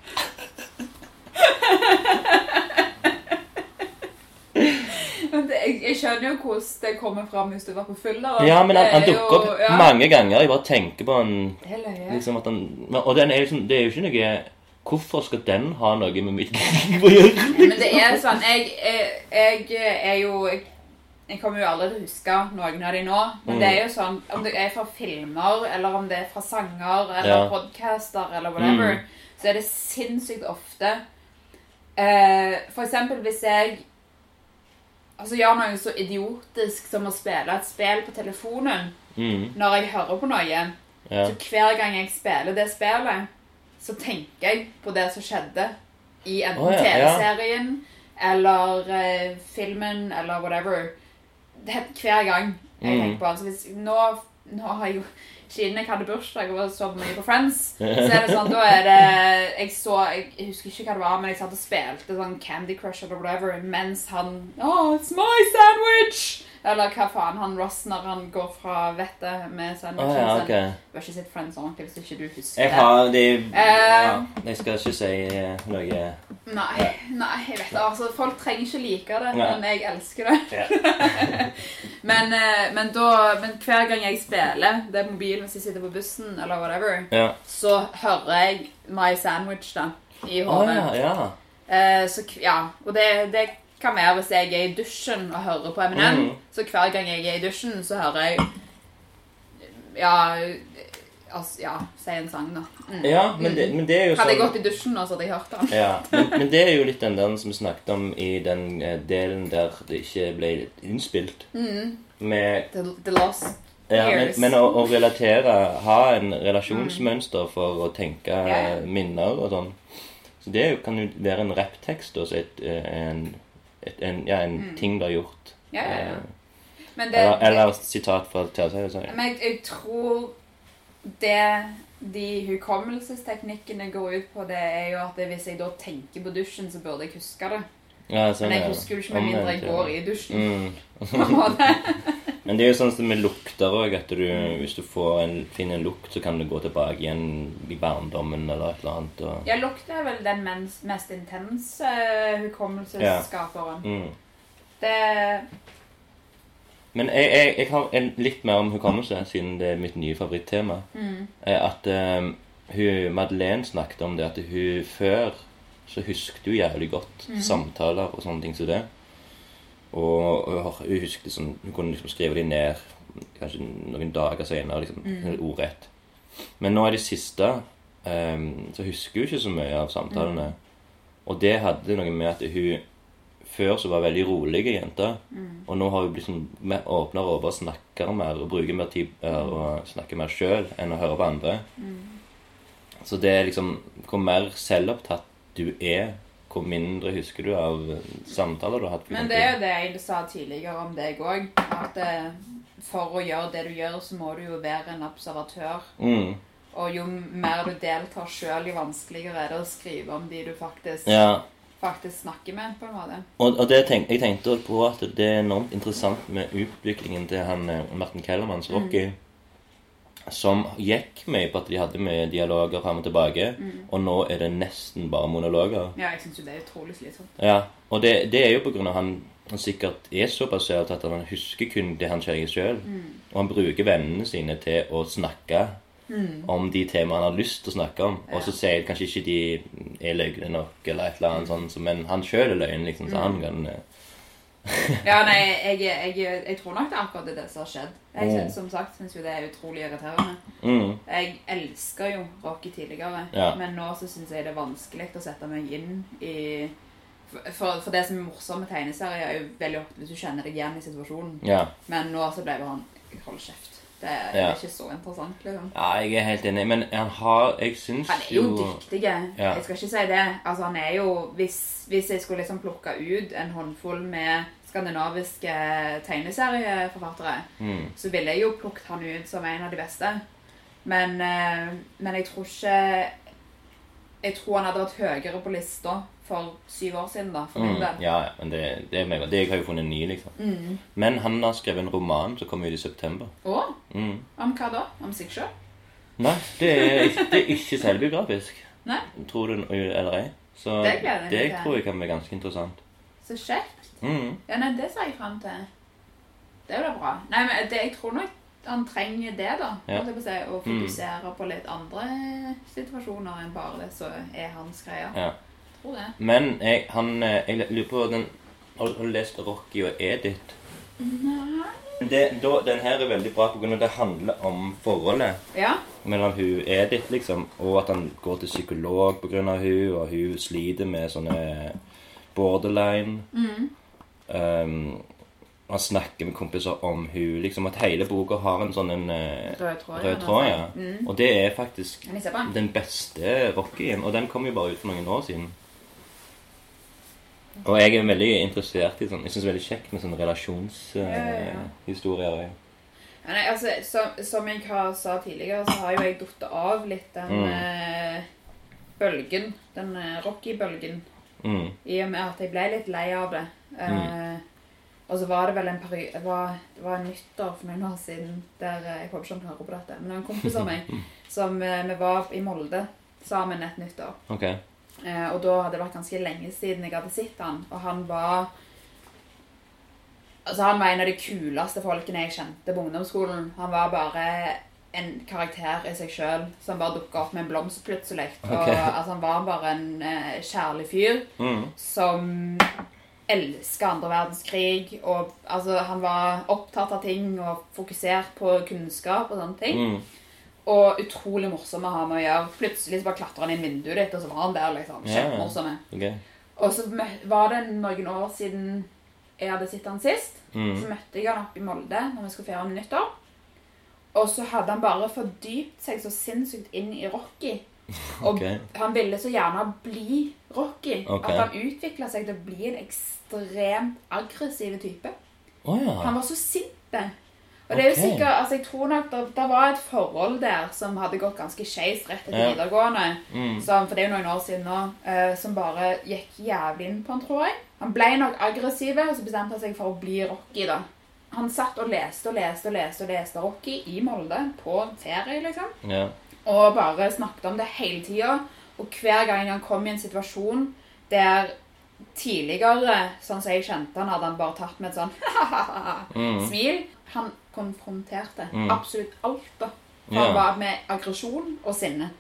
[SPEAKER 2] Jeg, jeg skjønner jo hvordan det kommer fram hvis du var på fylla.
[SPEAKER 1] Ja, men han, han
[SPEAKER 2] er
[SPEAKER 1] dukker opp
[SPEAKER 2] ja,
[SPEAKER 1] mange ganger. Jeg bare tenker på han
[SPEAKER 2] er løye.
[SPEAKER 1] liksom han Og den er liksom, det er jo ikke noe Hvorfor skal den ha noe med mitt liv å gjøre?
[SPEAKER 2] Men det er sånn Jeg, jeg, jeg er jo jeg, jeg kommer jo aldri til å huske noen av de nå. Men
[SPEAKER 1] Mm.
[SPEAKER 2] det er jo sånn Om det er fra filmer, eller om det er fra sanger, eller
[SPEAKER 1] Ja.
[SPEAKER 2] podcaster, eller whatever,
[SPEAKER 1] Mm.
[SPEAKER 2] så er det sinnssykt ofte eh, For eksempel hvis jeg Altså gjør noe så idiotisk som å spille et spill på telefonen
[SPEAKER 1] Mm,
[SPEAKER 2] når jeg hører på noe.
[SPEAKER 1] ja.
[SPEAKER 2] Så hver gang jeg spiller det spillet, så tenker jeg på det som skjedde i enten
[SPEAKER 1] oh, ja, ja.
[SPEAKER 2] TV-serien eller eh, filmen eller whatever. Det er hver gang jeg
[SPEAKER 1] Mm.
[SPEAKER 2] tenker på. Så hvis, nå, nå har jeg jo siden jeg hadde bursdag og så mye på Friends, så er det sånn, da er det Jeg så Jeg, husker ikke hva det var, men jeg satt og spilte sånn Candy Crush eller whatever mens han Oh, it's my sandwich! Eller hva faen han Ross når han går fra vettet med sandwichen.
[SPEAKER 1] Oh,
[SPEAKER 2] ja,
[SPEAKER 1] okay.
[SPEAKER 2] Du har ikke sett Friends ordentlig hvis ikke du husker
[SPEAKER 1] Jeg
[SPEAKER 2] det.
[SPEAKER 1] har de
[SPEAKER 2] uh,
[SPEAKER 1] ja, Jeg skal ikke si eh, noe
[SPEAKER 2] Nei, nei, jeg vet det. Altså, folk trenger ikke like det,
[SPEAKER 1] Nei.
[SPEAKER 2] men jeg elsker det.
[SPEAKER 1] Ja.
[SPEAKER 2] Men, eh, men, da, men hver gang jeg spiller det er mobilen hvis jeg sitter på bussen, eller whatever,
[SPEAKER 1] Ja.
[SPEAKER 2] så hører jeg My Sandwich da, i hodet.
[SPEAKER 1] ja, ja.
[SPEAKER 2] Eh, så ja, og det, det kan være hvis jeg er i dusjen og hører på Eminem.
[SPEAKER 1] Mm.
[SPEAKER 2] Så hver gang jeg er i dusjen, så hører jeg Ja, altså, ja si en sang, da. Mm.
[SPEAKER 1] Ja, men det, men det er jo
[SPEAKER 2] Hadde jeg
[SPEAKER 1] sånn
[SPEAKER 2] gått i dusjen nå, så hadde jeg hørt den.
[SPEAKER 1] ja, men, men det er jo litt den der som vi snakket om i den eh, delen der det ikke ble innspilt. Med
[SPEAKER 2] The, the Lost
[SPEAKER 1] Ja, men, men å, å relatere Ha en relasjonsmønster for å tenke eh, minner og sånn. Så det kan jo være en rapptekst og et, eh, en, et, en, ja, en ting du har gjort.
[SPEAKER 2] Mm. Ja, ja, ja.
[SPEAKER 1] Eh,
[SPEAKER 2] Men, det,
[SPEAKER 1] Eller, eller sitat fra TV-serien.
[SPEAKER 2] men jeg, jeg tror det de hukommelsesteknikkene går ut på, det er jo at hvis jeg da tenker på dusjen, så burde jeg huske det.
[SPEAKER 1] Ja, sånn,
[SPEAKER 2] Men jeg husker jo ikke med mindre jeg går i dusjen.
[SPEAKER 1] Mm.
[SPEAKER 2] på en måte.
[SPEAKER 1] Men det er jo sånn som med lukter òg, at du, hvis du får en, finner en lukt, så kan du gå tilbake igjen i barndommen eller et eller annet. Og,
[SPEAKER 2] Ja, lukt er vel den mest intense hukommelsesskaperen. hukommelsesskaperen.
[SPEAKER 1] mm.
[SPEAKER 2] Det
[SPEAKER 1] Men jeg, jeg, jeg har en, litt mer om hukommelse, siden det er mitt nye favorittema.
[SPEAKER 2] mm,
[SPEAKER 1] er At eh, hun, Madeleine snakket om det at hun før så husket hun jævlig godt
[SPEAKER 2] mm.
[SPEAKER 1] samtaler og sånne ting som det. Og, og hun husket sånn, hun kunne liksom skrive de ned kanskje noen dager senere, liksom,
[SPEAKER 2] mm.
[SPEAKER 1] ordrett. Men nå i det siste um, så husker hun ikke så mye av samtalene.
[SPEAKER 2] Mm.
[SPEAKER 1] Og det hadde noe med at hun før så var veldig rolige jenter.
[SPEAKER 2] mm,
[SPEAKER 1] Og nå har hun blitt sånn åpnere over og snakker mer og bruker mer tid eh, og snakker mer sjøl enn å høre på andre.
[SPEAKER 2] mm.
[SPEAKER 1] Så det er liksom Hvor mer selvopptatt du er, hvor mindre husker du av eh, samtaler du har hatt.
[SPEAKER 2] Men det er jo det jeg sa tidligere om deg òg. At eh, for å gjøre det du gjør, så må du jo være en observatør.
[SPEAKER 1] mm.
[SPEAKER 2] Og jo mer du deltar sjøl, jo vanskeligere er det å skrive om de du faktisk,
[SPEAKER 1] Ja.
[SPEAKER 2] Faktisk snakker med. på en måte.
[SPEAKER 1] Og, og det tenk, jeg tenkte også på at det er enormt interessant med utviklingen til han eh, Martin Kellermanns Rocky. Som gikk mye på at de hadde med dialoger fram og tilbake. Og nå er det nesten bare monologer.
[SPEAKER 2] Ja, jeg syns jo det er utrolig slitsomt.
[SPEAKER 1] Ja, og det, det er jo på grunn av han, han sikkert er så basert at han husker kun det han kjører sjøl. Og han bruker vennene sine til å snakke om de temaene han har lyst til å snakke om. Og så sier kanskje ikke de er løgne nok, eller et eller annet sånt, men han sjøl er løgn, liksom, så han kan eh,
[SPEAKER 2] Ja, nei, jeg, jeg, jeg tror nok det er akkurat det som har skjedd. Jeg
[SPEAKER 1] Mm.
[SPEAKER 2] synes, som sagt syns jo det er utrolig irriterende.
[SPEAKER 1] mm,
[SPEAKER 2] Jeg elsker jo Rocky tidligere,
[SPEAKER 1] Ja.
[SPEAKER 2] men nå så syns jeg det er vanskelig å sette meg inn i for, for det som er morsomt med tegneserier, er jo veldig ofte hvis du kjenner deg igjen i situasjonen.
[SPEAKER 1] Ja.
[SPEAKER 2] Men nå så ble jo han Hold kjeft. Det er
[SPEAKER 1] Ja.
[SPEAKER 2] ikke så interessant, liksom.
[SPEAKER 1] ja, jeg er helt enig, men han har Jeg syns
[SPEAKER 2] Han er jo dyktig.
[SPEAKER 1] Ja.
[SPEAKER 2] Jeg skal ikke si det. Altså, han er jo Hvis, hvis jeg skulle liksom plukke ut en håndfull med skandinaviske tegneserieforfattere,
[SPEAKER 1] mm,
[SPEAKER 2] så ville jeg jo plukket han ut som en av de beste. Men, eh, men jeg tror ikke Jeg tror han hadde vært høyere på lista for syv år siden, da, for
[SPEAKER 1] mm. Ja, ja, men det, det er meg. Det jeg har jo funnet ny, liksom.
[SPEAKER 2] Mm.
[SPEAKER 1] Men han har skrevet en roman som kommer ut i september.
[SPEAKER 2] Å?
[SPEAKER 1] Mm.
[SPEAKER 2] om hva da? Om seg sjøl?
[SPEAKER 1] Nei, det er, det er ikke selvbiografisk.
[SPEAKER 2] Nei?
[SPEAKER 1] Tror du eller ei. Så
[SPEAKER 2] Det gleder jeg
[SPEAKER 1] det tror jeg kan være ganske interessant.
[SPEAKER 2] Så kjekt.
[SPEAKER 1] Mm.
[SPEAKER 2] Ja, nei, det ser jeg fram til. Det er jo da bra. Nei, men det, jeg tror nok han trenger det, da.
[SPEAKER 1] Ja.
[SPEAKER 2] si, Å fokusere på litt andre situasjoner enn bare det som er hans greie.
[SPEAKER 1] Ja.
[SPEAKER 2] Tror det.
[SPEAKER 1] Men jeg, han, eh, jeg lurer på den Har du lest Rocky og Edith?
[SPEAKER 2] Nei.
[SPEAKER 1] Det, da, den her er veldig bra pga. det handler om forholdet
[SPEAKER 2] Ja.
[SPEAKER 1] mellom hun Edith, liksom, og at han går til psykolog pga. hun, og hun sliter med sånne borderline.
[SPEAKER 2] Mm.
[SPEAKER 1] Um, han snakker med kompiser om hun, liksom At hele boka har en sånn en eh,
[SPEAKER 2] Rød tråd.
[SPEAKER 1] rød tråd. Ja.
[SPEAKER 2] Mm.
[SPEAKER 1] Og det er faktisk
[SPEAKER 2] den?
[SPEAKER 1] beste Rockyen. Og den kom jo bare ut for noen år siden. Og jeg er veldig interessert i sånn Jeg syns det er veldig kjekt med sånne
[SPEAKER 2] Ja, ja, ja. Ja, nei, altså, som, som jeg har sa tidligere, så har jo jeg datt av litt den
[SPEAKER 1] Mm.
[SPEAKER 2] eh, bølgen. Den eh, Rocky-bølgen.
[SPEAKER 1] Mm.
[SPEAKER 2] I og med at jeg ble litt lei av det. Eh, og så var det vel en periode var, det var nyttår for noen år siden der eh, Jeg håper ikke han hører på dette. Men det var en kompis av meg som eh, vi var i Molde sammen et nyttår.
[SPEAKER 1] Ok.
[SPEAKER 2] Eh, og da hadde det vært ganske lenge siden jeg hadde sett han, og han var Altså Han var en av de kuleste folkene jeg kjente på ungdomsskolen. Han var bare en karakter i seg sjøl som bare dukka opp med en blomst plutselig. Og altså Han var bare en uh, kjærlig fyr
[SPEAKER 1] Mm.
[SPEAKER 2] som elska andre verdenskrig. Og altså Han var opptatt av ting og fokusert på kunnskap og sånne ting.
[SPEAKER 1] Mm.
[SPEAKER 2] Og utrolig morsom å ha med å gjøre. Plutselig så bare klatra han inn vinduet ditt, og så var han der. liksom.
[SPEAKER 1] Ja,
[SPEAKER 2] Yeah.
[SPEAKER 1] Okay.
[SPEAKER 2] Og så var det noen år siden jeg hadde sett han sist.
[SPEAKER 1] Mm.
[SPEAKER 2] Så møtte jeg han oppe i Molde når vi skulle feire nyttår. Og så hadde han bare fordypt seg så sinnssykt inn i Rocky. Og
[SPEAKER 1] okay.
[SPEAKER 2] han ville så gjerne bli Rocky.
[SPEAKER 1] Okay.
[SPEAKER 2] At han utvikla seg til å bli en ekstremt aggressiv type.
[SPEAKER 1] Å
[SPEAKER 2] Han var så sint. Og det er jo
[SPEAKER 1] okay.
[SPEAKER 2] sikkert, altså jeg tror nok det, det var et forhold der som hadde gått ganske skeis rett etter
[SPEAKER 1] Ja.
[SPEAKER 2] videregående.
[SPEAKER 1] Mm.
[SPEAKER 2] Som, for det er jo noen år siden nå, Uh, som bare gikk jævlig inn på han, tror jeg. Han ble nok aggressiv, og så bestemte han seg for å bli Rocky, da. Han satt og leste og leste og leste og leste Rocky i Molde på ferie, liksom.
[SPEAKER 1] Ja.
[SPEAKER 2] Og bare snakket om det hele tida. Og hver gang han kom i en situasjon der tidligere, sånn som jeg kjente han, hadde han bare tatt med et sånn
[SPEAKER 1] Mm.
[SPEAKER 2] smil. Han konfronterte
[SPEAKER 1] Mm.
[SPEAKER 2] absolutt alt, da. For. Han var med aggresjon og sinne.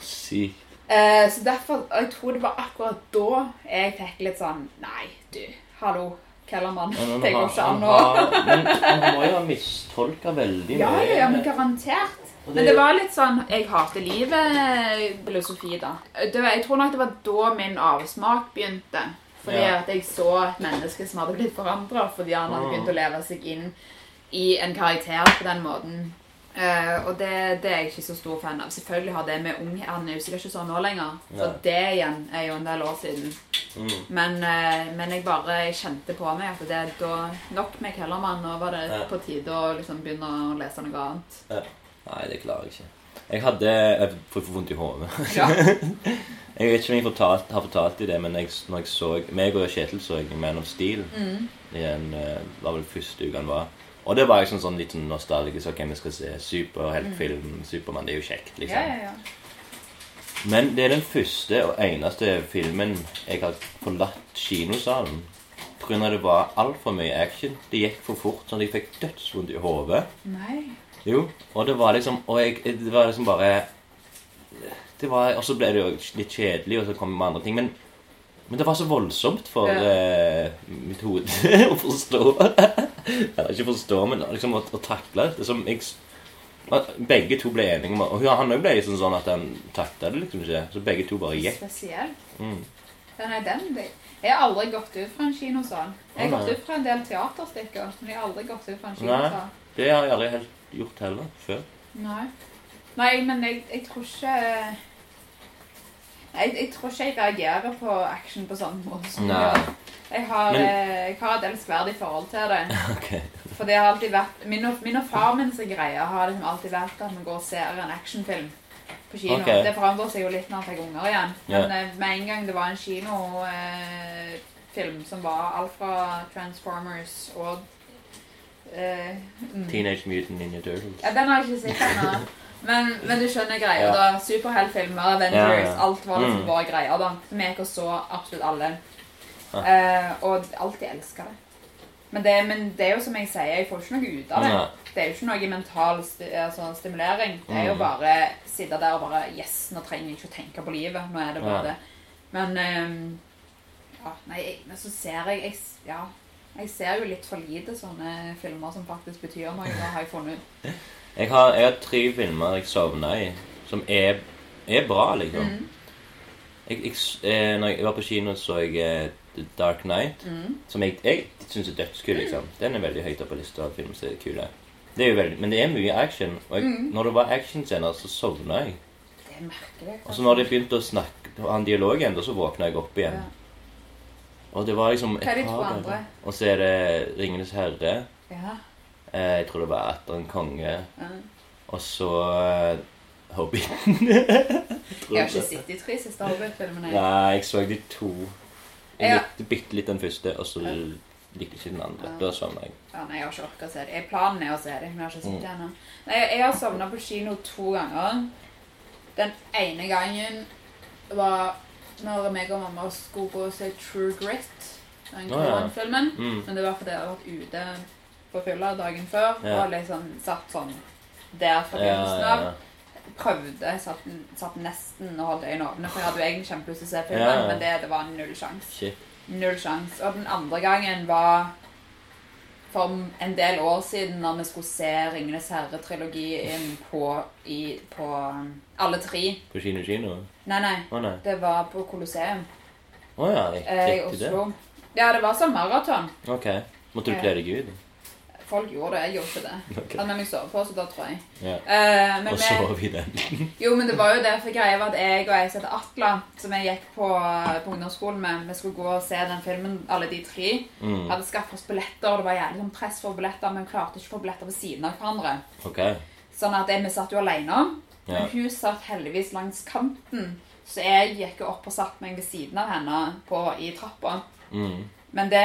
[SPEAKER 1] Sykt.
[SPEAKER 2] Eh, så derfor, og Jeg tror det var akkurat da jeg fikk litt sånn Nei, du, hallo, Kellermann. Det går ikke an å
[SPEAKER 1] Men han må jo ha mistolka veldig
[SPEAKER 2] Ja, ja, ja, men garantert.
[SPEAKER 1] Det,
[SPEAKER 2] Men det var litt sånn Jeg hater livet-filosofi, da. Det var, jeg tror nok det var da min avsmak begynte. Fordi
[SPEAKER 1] Ja.
[SPEAKER 2] at jeg så et menneske som hadde blitt forandra fordi han hadde
[SPEAKER 1] Mm.
[SPEAKER 2] begynt å leve seg inn i en karakter på den måten. Uh, og det, det er jeg ikke så stor fan av. Selvfølgelig har det med ung Han er jo sikkert ikke sånn nå lenger. For
[SPEAKER 1] Nei.
[SPEAKER 2] det igjen er jo en del år siden.
[SPEAKER 1] Mm.
[SPEAKER 2] Men, uh, men jeg bare jeg kjente på meg at det da nok med Kellermann. Nå var det
[SPEAKER 1] Ja.
[SPEAKER 2] på tide å liksom begynne å lese noe annet.
[SPEAKER 1] Nei, det klarer jeg ikke. Jeg hadde Jeg får vondt i hodet.
[SPEAKER 2] Ja.
[SPEAKER 1] Jeg vet ikke om jeg fortalt, har fortalt i det, men jeg, når jeg så meg og Kjetil så jeg Man of Steel
[SPEAKER 2] Mm.
[SPEAKER 1] i en, eh, var vel første uka han var. Og det var liksom sånn, litt sånn nostalgisk. Ok, vi skal se superheltfilm. Supermann. Det er jo kjekt, liksom.
[SPEAKER 2] Ja, ja, ja.
[SPEAKER 1] Men det er den første og eneste filmen jeg har forlatt kinosalen. Av det var altfor mye action. Det gikk for fort, sånn at jeg fikk dødsvondt i hodet. Jo, og det var liksom Og jeg, det var liksom bare det var, Og så ble det jo litt kjedelig, og så kom det med andre ting. Men, men det var så voldsomt for
[SPEAKER 2] Ja.
[SPEAKER 1] uh, mitt hode å forstå. Eller ikke forstå, men liksom å, å takle det. Som jeg, begge to ble enige om Og han òg ble liksom sånn at han takla det liksom ikke. Så begge to bare gikk.
[SPEAKER 2] Spesielt.
[SPEAKER 1] Mm.
[SPEAKER 2] Den er den. Jeg har aldri gått ut fra en kinosal. Jeg har gått ut fra en del teaterstykker, men jeg har aldri gått ut fra en
[SPEAKER 1] Nei.
[SPEAKER 2] kinosal.
[SPEAKER 1] Det har jeg aldri helt gjort heller før.
[SPEAKER 2] Nei. Nei, men jeg, jeg tror ikke jeg, jeg tror ikke jeg reagerer på action på sånn måte som
[SPEAKER 1] Nei.
[SPEAKER 2] Jeg har,
[SPEAKER 1] Men-
[SPEAKER 2] eh, jeg har et elskverdig forhold til det.
[SPEAKER 1] Okay.
[SPEAKER 2] For det har alltid vært Min og, min og far min sin greie har liksom alltid vært at vi går og ser en actionfilm på kino.
[SPEAKER 1] Okay.
[SPEAKER 2] Det forandrer seg jo litt når han fikk unger igjen. Men eh, med en gang det var en kinofilm eh, som var alt fra Transformers og eh, mm.
[SPEAKER 1] Teenage Mutant Ninja Turtles.
[SPEAKER 2] Ja, den har jeg ikke sett ennå. Men, men du skjønner greia,
[SPEAKER 1] Ja.
[SPEAKER 2] da. Superheltfilmer, Avengers,
[SPEAKER 1] Ja, ja.
[SPEAKER 2] alt var liksom
[SPEAKER 1] Mm.
[SPEAKER 2] våre greier, da. Så vi gikk og så absolutt alle.
[SPEAKER 1] Ja.
[SPEAKER 2] Eh, og alltid elska det. Men det. Men det er jo som jeg sier, jeg får ikke noe ut av det. Det er jo ikke noe mental sti altså, stimulering. Det er jo
[SPEAKER 1] bare
[SPEAKER 2] bare sitte der og bare Yes, nå trenger jeg ikke å tenke på livet. Nå er det bare det. Men ehm, ja, nei, men så ser jeg, jeg Ja. Jeg ser jo litt for lite sånne filmer som faktisk betyr noe, Det har jeg funnet ut.
[SPEAKER 1] Jeg har, jeg har tre filmer jeg sovna i, som er, er bra, liksom.
[SPEAKER 2] Mm.
[SPEAKER 1] Jeg, jeg, eh, når jeg var på kino, så jeg eh, The Dark Knight,
[SPEAKER 2] Mm.
[SPEAKER 1] som jeg, jeg syns er dødskul, liksom. Den er veldig høyt oppe på lista av filmer som er kule. Det er veldig, men det er mye action. Og jeg,
[SPEAKER 2] Mm.
[SPEAKER 1] når det var actionscener, så sovna jeg.
[SPEAKER 2] Det er merkelig.
[SPEAKER 1] Og så når de begynte å snakke ha en dialog igjen, da så våkna jeg opp igjen.
[SPEAKER 2] Ja.
[SPEAKER 1] Og det var liksom
[SPEAKER 2] to
[SPEAKER 1] par? Og så er det Ringenes herre.
[SPEAKER 2] Ja.
[SPEAKER 1] Eh, jeg tror det var etter en konge. Og så eh, Hobbiten.
[SPEAKER 2] Jeg har ikke sett de tre siste Hobbit-filmene.
[SPEAKER 1] Nei, jeg så de to. Jeg likte bitte litt den første, og så likte jeg ikke den andre. Da sovna jeg.
[SPEAKER 2] Ja, nei, jeg har ikke orket å se det. Planen er å se det, men jeg har ikke
[SPEAKER 1] Mm.
[SPEAKER 2] sett det ennå. Jeg jeg har sovna på kino to ganger. Den ene gangen var når meg og mamma skulle gå og se True Grit, den
[SPEAKER 1] Å, ja.
[SPEAKER 2] Koran-filmen.
[SPEAKER 1] Mm.
[SPEAKER 2] Men det var fordi jeg hadde vært ute på fylla dagen før
[SPEAKER 1] Ja.
[SPEAKER 2] og liksom satt sånn der fra begynnelsen av. Prøvde, satt, satt nesten og holdt øynene åpne, for jeg hadde jo egentlig kjempelyst til å se filmen,
[SPEAKER 1] Ja, ja.
[SPEAKER 2] men det, det var null sjanse.
[SPEAKER 1] Shit.
[SPEAKER 2] Null sjans. Og den andre gangen var for en del år siden når vi skulle se Ringenes herre-trilogien på, i- på um, alle tre.
[SPEAKER 1] På kino kino?
[SPEAKER 2] Nei, nei.
[SPEAKER 1] Å nei.
[SPEAKER 2] Det var på Colosseum
[SPEAKER 1] Å ja,
[SPEAKER 2] eh, i
[SPEAKER 1] gikk det.
[SPEAKER 2] Oslo. Ja, det var sånn maraton.
[SPEAKER 1] Ok. Måtte du kle deg ut?
[SPEAKER 2] Folk gjorde det, jeg gjorde ikke det.
[SPEAKER 1] Okay.
[SPEAKER 2] Hadde med meg sovepose da, tror jeg.
[SPEAKER 1] Ja.
[SPEAKER 2] Uh, men
[SPEAKER 1] Og sov i den.
[SPEAKER 2] Jo, men det var jo det, for greia var at jeg og jeg som heter Atla, som jeg gikk på, på ungdomsskolen med, vi skulle gå og se den filmen, alle de tre,
[SPEAKER 1] Mm.
[SPEAKER 2] hadde skaffet oss billetter, og det var jævlig sånn press for billetter, men klarte ikke å få billetter ved siden av hverandre.
[SPEAKER 1] Ok.
[SPEAKER 2] Sånn at jeg, vi satt jo alene,
[SPEAKER 1] Ja.
[SPEAKER 2] men hun satt heldigvis langs kanten, så jeg gikk opp og satt meg ved siden av henne på, i trappa.
[SPEAKER 1] Mm.
[SPEAKER 2] Men det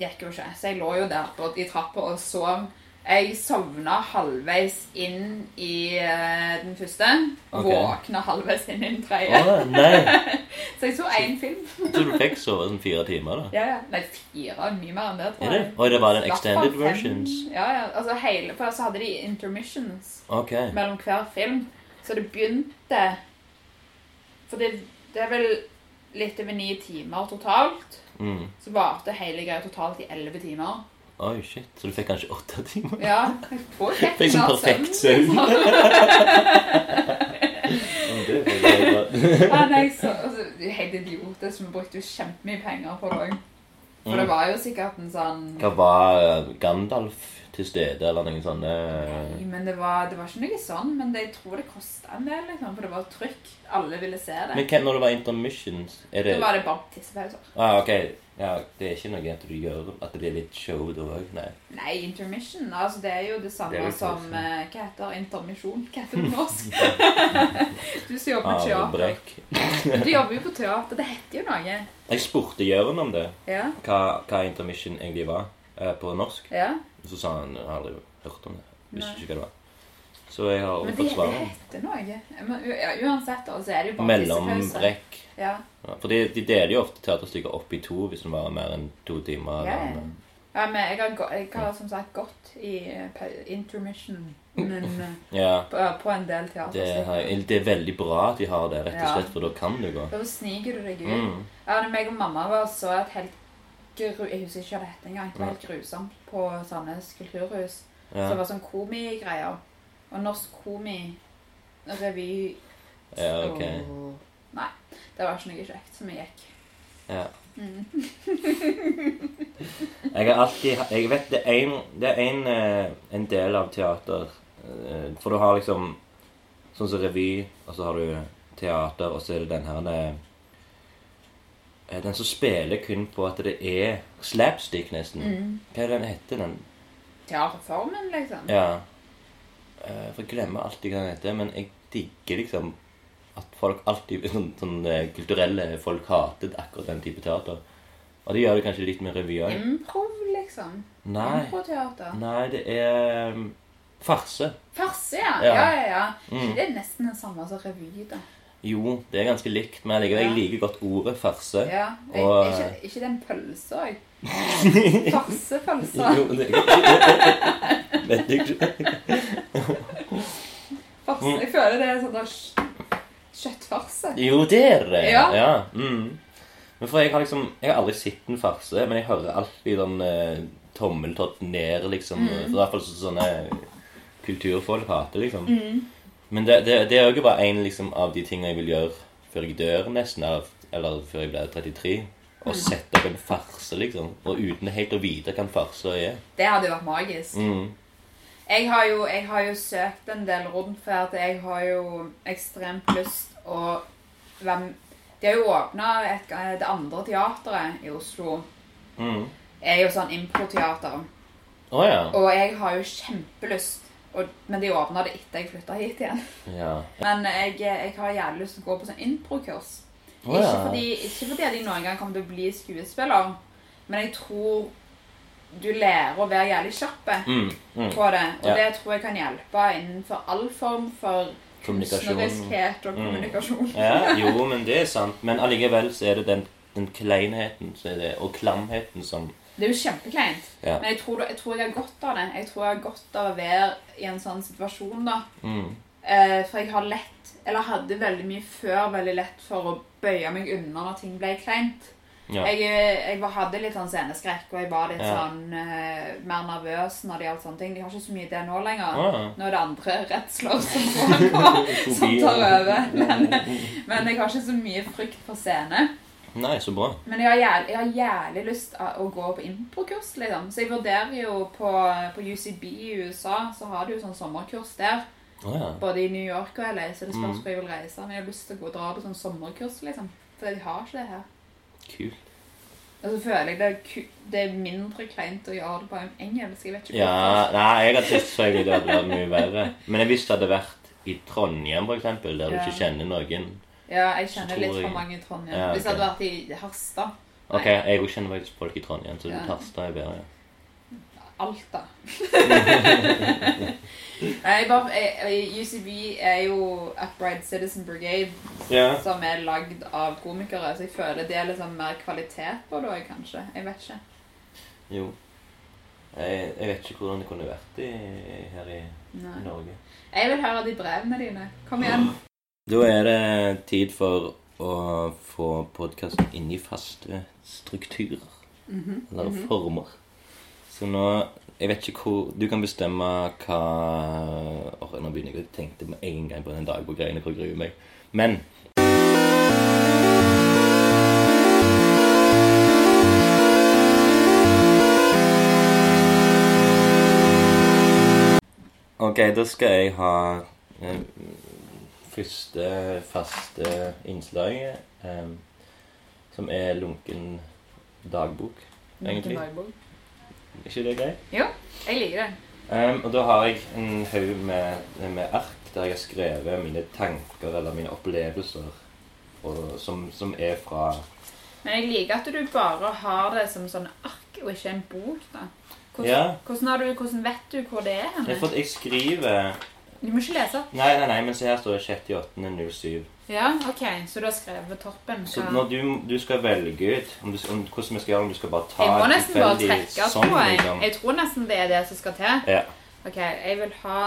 [SPEAKER 2] gikk jo ikke, så jeg lå jo der på, i trappa og sov. Jeg sovna halvveis inn i uh, den første,
[SPEAKER 1] Okay.
[SPEAKER 2] Våkna halvveis inn i den tredje.
[SPEAKER 1] Å!
[SPEAKER 2] Så jeg så én film.
[SPEAKER 1] Så du fikk sove sånn fire timer, da?
[SPEAKER 2] Ja, ja. Nei, fire. Mye mer enn det, tror
[SPEAKER 1] Er det?
[SPEAKER 2] jeg.
[SPEAKER 1] Oi, det var den extended
[SPEAKER 2] fem.
[SPEAKER 1] versions?
[SPEAKER 2] Ja, ja. Altså hele, For så hadde de intermissions
[SPEAKER 1] okay.
[SPEAKER 2] mellom hver film. Så det begynte For det, det er vel litt over ni timer totalt.
[SPEAKER 1] Mm.
[SPEAKER 2] Så varte hele greia totalt i elleve timer.
[SPEAKER 1] Oi, shit. Så du fikk kanskje åtte timer?
[SPEAKER 2] Ja, jeg fikk
[SPEAKER 1] sånn perfekt
[SPEAKER 2] søvn.
[SPEAKER 1] Veldig.
[SPEAKER 2] Ja, nei, så, altså, helt idiotisk. Vi brukte jo kjempemye penger på det òg. For det
[SPEAKER 1] Mm.
[SPEAKER 2] var jo sikkert en sånn
[SPEAKER 1] Hva var eh, Gandalf til stede, eller noen sånne
[SPEAKER 2] Nei, men det var, det var ikke noe sånn. Men det, jeg tror det kosta en del, liksom. For det var trykk. Alle ville se det.
[SPEAKER 1] Men hvem, når det var intermissions, er det
[SPEAKER 2] Da var det bare tissepauser.
[SPEAKER 1] Ah, ok. Ja, det er ikke noe at du gjør At det er litt show da òg? Nei.
[SPEAKER 2] Nei, intermission. Altså, det er jo det samme
[SPEAKER 1] Det
[SPEAKER 2] som eh, Hva heter intermisjon? Hva heter det på norsk? du som jobber med teater.
[SPEAKER 1] Avbrekk.
[SPEAKER 2] Du jobber jo på teater. Det heter jo noe.
[SPEAKER 1] Jeg spurte Jørn om det,
[SPEAKER 2] Ja.
[SPEAKER 1] hva, hva intermission egentlig var uh, på norsk.
[SPEAKER 2] ja.
[SPEAKER 1] Og så sa han jeg har aldri hørt om det. Visste ikke hva det var. Så jeg har
[SPEAKER 2] Men det,
[SPEAKER 1] fått
[SPEAKER 2] det
[SPEAKER 1] svaret.
[SPEAKER 2] heter noe. Men, u- ja, uansett, da, så er det jo bare tissepause.
[SPEAKER 1] Mellombrekk.
[SPEAKER 2] Ja.
[SPEAKER 1] Ja, for de, de deler jo ofte teaterstykker opp i to hvis den varer mer enn to timer.
[SPEAKER 2] Ja,
[SPEAKER 1] eller-
[SPEAKER 2] ja. ja, men jeg har, gå- jeg har som sagt gått i eh, intermission men, eh,
[SPEAKER 1] ja
[SPEAKER 2] på, på en del
[SPEAKER 1] det,
[SPEAKER 2] teaterstykker.
[SPEAKER 1] har, det er veldig bra at de har det, rett og
[SPEAKER 2] Ja.
[SPEAKER 1] slett, for da kan du gå.
[SPEAKER 2] Da sniker du deg ut.
[SPEAKER 1] Mm.
[SPEAKER 2] Ja, når meg og mamma var så et helt. Jeg husker ikke hva det het engang. Det var helt grusomt på Sandnes kulturhus. Så det var sånn komigreier. Og norsk komi-revy
[SPEAKER 1] ja, ok.
[SPEAKER 2] Og... Nei, det var ikke noe kjekt som jeg gikk.
[SPEAKER 1] Ja.
[SPEAKER 2] Mm.
[SPEAKER 1] Jeg har alltid Jeg vet det er en, det er en, eh, en del av teater eh, For du har liksom Sånn som revy, og så har du teater, og så er det den her eh, Den som spiller kun på at det er slapstick, nesten.
[SPEAKER 2] Mm.
[SPEAKER 1] Hva er den heter? Den?
[SPEAKER 2] Teaterformen, liksom.
[SPEAKER 1] Ja. Eh, For jeg glemmer alltid hva den heter, men jeg digger liksom at folk alltid sånn, sånn eh, kulturelle folk hater akkurat den type teater. Og det gjør det kanskje litt med revy òg.
[SPEAKER 2] Improv, liksom.
[SPEAKER 1] Nei.
[SPEAKER 2] Improteater.
[SPEAKER 1] Nei, det er um, farse.
[SPEAKER 2] Farse, ja.
[SPEAKER 1] Ja.
[SPEAKER 2] Ja, ja, ja.
[SPEAKER 1] Mm.
[SPEAKER 2] Det er nesten det samme som revy, da.
[SPEAKER 1] Jo, det er ganske likt, men jeg liker, jeg liker godt ordet farse.
[SPEAKER 2] Ja.
[SPEAKER 1] Og-
[SPEAKER 2] er ikke, ikke den pølsa òg? Farsepølse.
[SPEAKER 1] Jo, det Vet jeg ikke.
[SPEAKER 2] Farse. Jeg føler det er sånn der kj- kjøttfarse.
[SPEAKER 1] Jo, det er det.
[SPEAKER 2] Ja. ja.
[SPEAKER 1] mm. Men for jeg har liksom Jeg har aldri sett en farse, men jeg hører alltid den eh, tommeltott ned, liksom.
[SPEAKER 2] Mm.
[SPEAKER 1] For I hvert fall sånne kulturfolk hater, liksom.
[SPEAKER 2] Mm.
[SPEAKER 1] Men det, det, det er jo ikke bare en liksom, av de tingene jeg vil gjøre før jeg dør, nesten, eller, eller før jeg blir 33. Å
[SPEAKER 2] Mm.
[SPEAKER 1] sette opp en farse, liksom. Og uten helt å vite hva en farse er.
[SPEAKER 2] Det hadde jo vært magisk.
[SPEAKER 1] Mm.
[SPEAKER 2] Jeg har, jo, jeg har jo søkt en del rundt, for at jeg har jo ekstremt lyst å være De har jo åpna det andre teateret i Oslo.
[SPEAKER 1] Mm.
[SPEAKER 2] er jo sånn improteater.
[SPEAKER 1] Oh, ja.
[SPEAKER 2] Og jeg har jo kjempelyst og, Men de åpna det etter jeg flytta hit igjen.
[SPEAKER 1] ja.
[SPEAKER 2] Men jeg, jeg har jævlig lyst til å gå på sånn impro-kurs. Ikke,
[SPEAKER 1] ja.
[SPEAKER 2] ikke fordi jeg noen gang kommer til å bli skuespiller, men jeg tror du lærer å være jævlig kjapp
[SPEAKER 1] Mm, mm.
[SPEAKER 2] på det. Og
[SPEAKER 1] Ja.
[SPEAKER 2] det tror jeg kan hjelpe innenfor all form for kunstneriskhet og
[SPEAKER 1] Mm.
[SPEAKER 2] kommunikasjon.
[SPEAKER 1] Ja, jo, men det er sant. Men allikevel så er det den, den kleinheten det, og klamheten som
[SPEAKER 2] Det er jo kjempekleint.
[SPEAKER 1] Ja.
[SPEAKER 2] Men jeg tror, jeg tror jeg har godt av det. Jeg tror jeg har godt av å være i en sånn situasjon, da.
[SPEAKER 1] mm.
[SPEAKER 2] Eh, for jeg har lett, eller hadde veldig mye før, veldig lett for å bøye meg unna når ting ble kleint.
[SPEAKER 1] Ja.
[SPEAKER 2] Jeg, eh, jeg var, hadde litt sånn sceneskrekk, og jeg var litt
[SPEAKER 1] Ja.
[SPEAKER 2] sånn uh, mer nervøs når det gjaldt sånne ting. De har ikke så mye det nå lenger.
[SPEAKER 1] Ah.
[SPEAKER 2] Nå er det andre redsler som som tar over. Men, men jeg har ikke så mye frykt for scene.
[SPEAKER 1] Nei, så bra.
[SPEAKER 2] Men jeg har jævlig, jeg har jævlig lyst å gå på impro-kurs, liksom. Så jeg vurderer jo på, på UCB i USA, så har de jo sånn sommerkurs der.
[SPEAKER 1] Å ja.
[SPEAKER 2] Både i New York og LA, så det spørs
[SPEAKER 1] Mm.
[SPEAKER 2] hvor jeg vil reise. Men jeg har lyst til å gå og dra på sånn sommerkurs, liksom. For de har ikke det her.
[SPEAKER 1] Kult.
[SPEAKER 2] Og så føler jeg det er, det er mindre kleint å gjøre det på engelsk. Jeg vet ikke
[SPEAKER 1] Ja, nei, jeg hadde syntes det hadde vært mye verre. Men jeg visste det hadde vært i Trondheim, for eksempel, der du ikke kjenner noen.
[SPEAKER 2] Ja, jeg kjenner litt
[SPEAKER 1] jeg-
[SPEAKER 2] for mange i Trondheim.
[SPEAKER 1] Ja,
[SPEAKER 2] Hvis
[SPEAKER 1] jeg
[SPEAKER 2] hadde vært i Harstad.
[SPEAKER 1] Ok, jeg òg kjenner faktisk folk i Trondheim, så
[SPEAKER 2] Ja.
[SPEAKER 1] Harstad er bedre.
[SPEAKER 2] Alta. Nei, bare, UCB er jo Upright Citizen Brigade,
[SPEAKER 1] Ja.
[SPEAKER 2] som er lagd av komikere. Så jeg føler det er liksom mer kvalitet på det òg, kanskje. Jeg vet ikke.
[SPEAKER 1] Jo. Jeg, jeg vet ikke hvordan det kunne vært i, her i
[SPEAKER 2] Nei.
[SPEAKER 1] Norge.
[SPEAKER 2] Jeg vil høre de brevene dine. Kom igjen.
[SPEAKER 1] Da er det tid for å få podkasten inn i faste strukturer. Eller former. Så nå Jeg vet ikke hvor Du kan bestemme hva Åh, Nå begynner jeg å tenke med en gang på den dagbokgreiene for å grue meg. Men Ok, da skal jeg ha eh, første faste innslaget, um, som er lunken dagbok, egentlig. Lunken Er ikke det greit?
[SPEAKER 2] Jo, jeg liker det.
[SPEAKER 1] Um, og da har jeg en haug med, med ark der jeg har skrevet mine tanker eller mine opplevelser og, som, som er fra
[SPEAKER 2] Men jeg liker at du bare har det som sånn ark og ikke en bok. da. Hvordan,
[SPEAKER 1] Ja.
[SPEAKER 2] hvordan, du, hvordan vet du hvor det er?
[SPEAKER 1] Jeg,
[SPEAKER 2] henne?
[SPEAKER 1] at jeg skriver
[SPEAKER 2] Du må ikke lese.
[SPEAKER 1] Nei, nei, nei, men se her står det 6.8.07.
[SPEAKER 2] Ja, ok. Så du har skrevet toppen?
[SPEAKER 1] Så når du, du skal velge ut om du, om, hvordan vi skal gjøre om du skal bare ta
[SPEAKER 2] Jeg må nesten bare trekke
[SPEAKER 1] sånn,
[SPEAKER 2] på. en,
[SPEAKER 1] liksom.
[SPEAKER 2] jeg tror nesten det er det som skal til.
[SPEAKER 1] Ja.
[SPEAKER 2] Ok, jeg vil ha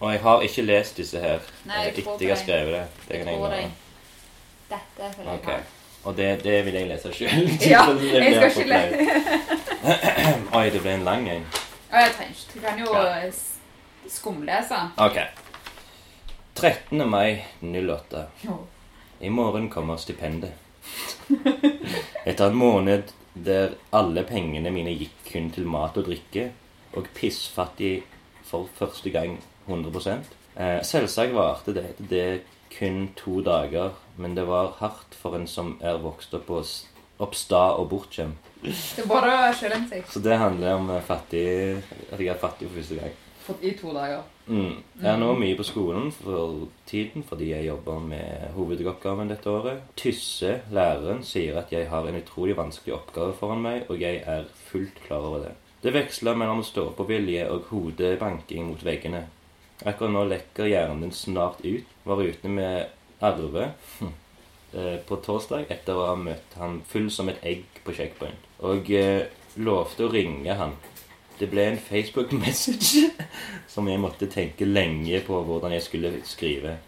[SPEAKER 1] Og jeg har ikke lest disse her
[SPEAKER 2] Nei, jeg
[SPEAKER 1] jeg
[SPEAKER 2] tror
[SPEAKER 1] etter jeg har
[SPEAKER 2] det.
[SPEAKER 1] skrevet det. det
[SPEAKER 2] Jeg
[SPEAKER 1] kan jeg gjøre.
[SPEAKER 2] Dette vil jeg
[SPEAKER 1] Ok.
[SPEAKER 2] ha.
[SPEAKER 1] Og det, det vil jeg lese sjøl.
[SPEAKER 2] Ja, jeg skal ikke lese
[SPEAKER 1] Oi, det ble en lang en.
[SPEAKER 2] Å, jeg trenger ikke. Du kan jo
[SPEAKER 1] Ja.
[SPEAKER 2] Skumlese.
[SPEAKER 1] Ok. 13. mai 08. I morgen kommer stipendet. Etter en måned der alle pengene mine gikk kun til mat og drikke, og pissfattig for første gang 100 eh, Selvsagt varte det, det kun to dager, men det var hardt for en som er vokst opp, på, opp sta og bortskjemt.
[SPEAKER 2] Det er bare å selvinnsikt
[SPEAKER 1] Så det handler om eh, fattig, at jeg er fattig for første gang.
[SPEAKER 2] I to dager.
[SPEAKER 1] Mm. Jeg er nå mye på skolen for tiden fordi jeg jobber med hovedoppgaven dette året. Tysse, læreren, sier at jeg har en utrolig vanskelig oppgave foran meg, og jeg er fullt klar over det. Det veksler mellom stå-på-vilje og hodebanking mot veggene. Akkurat nå lekker hjernen snart ut. Var ute med Arve eh, på torsdag etter å ha møtt han full som et egg på checkpoint. Og eh, lovte å ringe han. Det ble en Facebook-message som jeg måtte tenke lenge på hvordan jeg skulle skrive.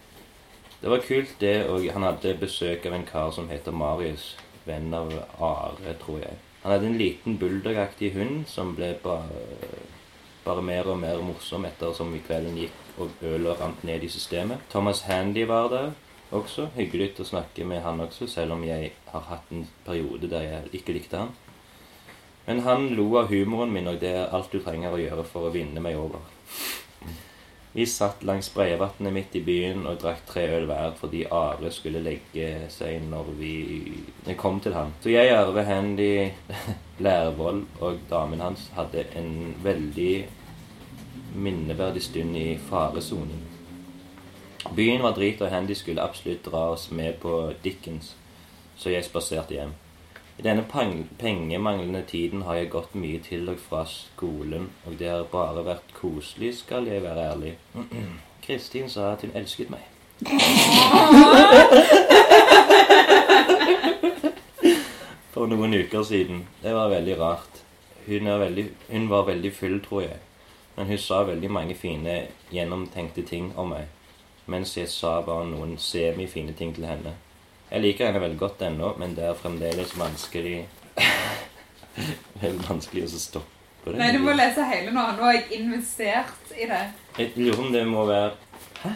[SPEAKER 1] Det var kult, det, og han hadde besøk av en kar som heter Marius. Venn av Are, tror jeg. Han hadde en liten bulldog-aktig hund som ble bare, bare mer og mer morsom etter som kvelden gikk og ølet rant ned i systemet. Thomas Handy var der også. Hyggelig å snakke med han også, selv om jeg har hatt en periode der jeg ikke likte han. Men han lo av humoren min, og det er alt du trenger å gjøre for å vinne meg over. Vi satt langs Breivatnet midt i byen og drakk tre øl hver fordi Are skulle legge seg når vi kom til han. Så jeg, Arve, Handy, Lærvoll og damen hans hadde en veldig minneverdig stund i faresonen. Byen var drit, og Handy skulle absolutt dra oss med på Dickens, så jeg spaserte hjem. I denne pengemanglende tiden har jeg gått mye til og fra skolen, og det har bare vært koselig, skal jeg være ærlig. Kristin sa at hun elsket meg. For noen uker siden. Det var veldig rart. Hun, veldig, hun var veldig full, tror jeg. Men hun sa veldig mange fine, gjennomtenkte ting om meg. Mens jeg sa bare noen semifine ting til henne. Jeg liker henne veldig godt ennå, men det er fremdeles vanskelig Veldig vanskelig å stoppe det.
[SPEAKER 2] Nei, du må lese hele nå. Nå har jeg investert i det.
[SPEAKER 1] Jeg lurer om det må være Hæ?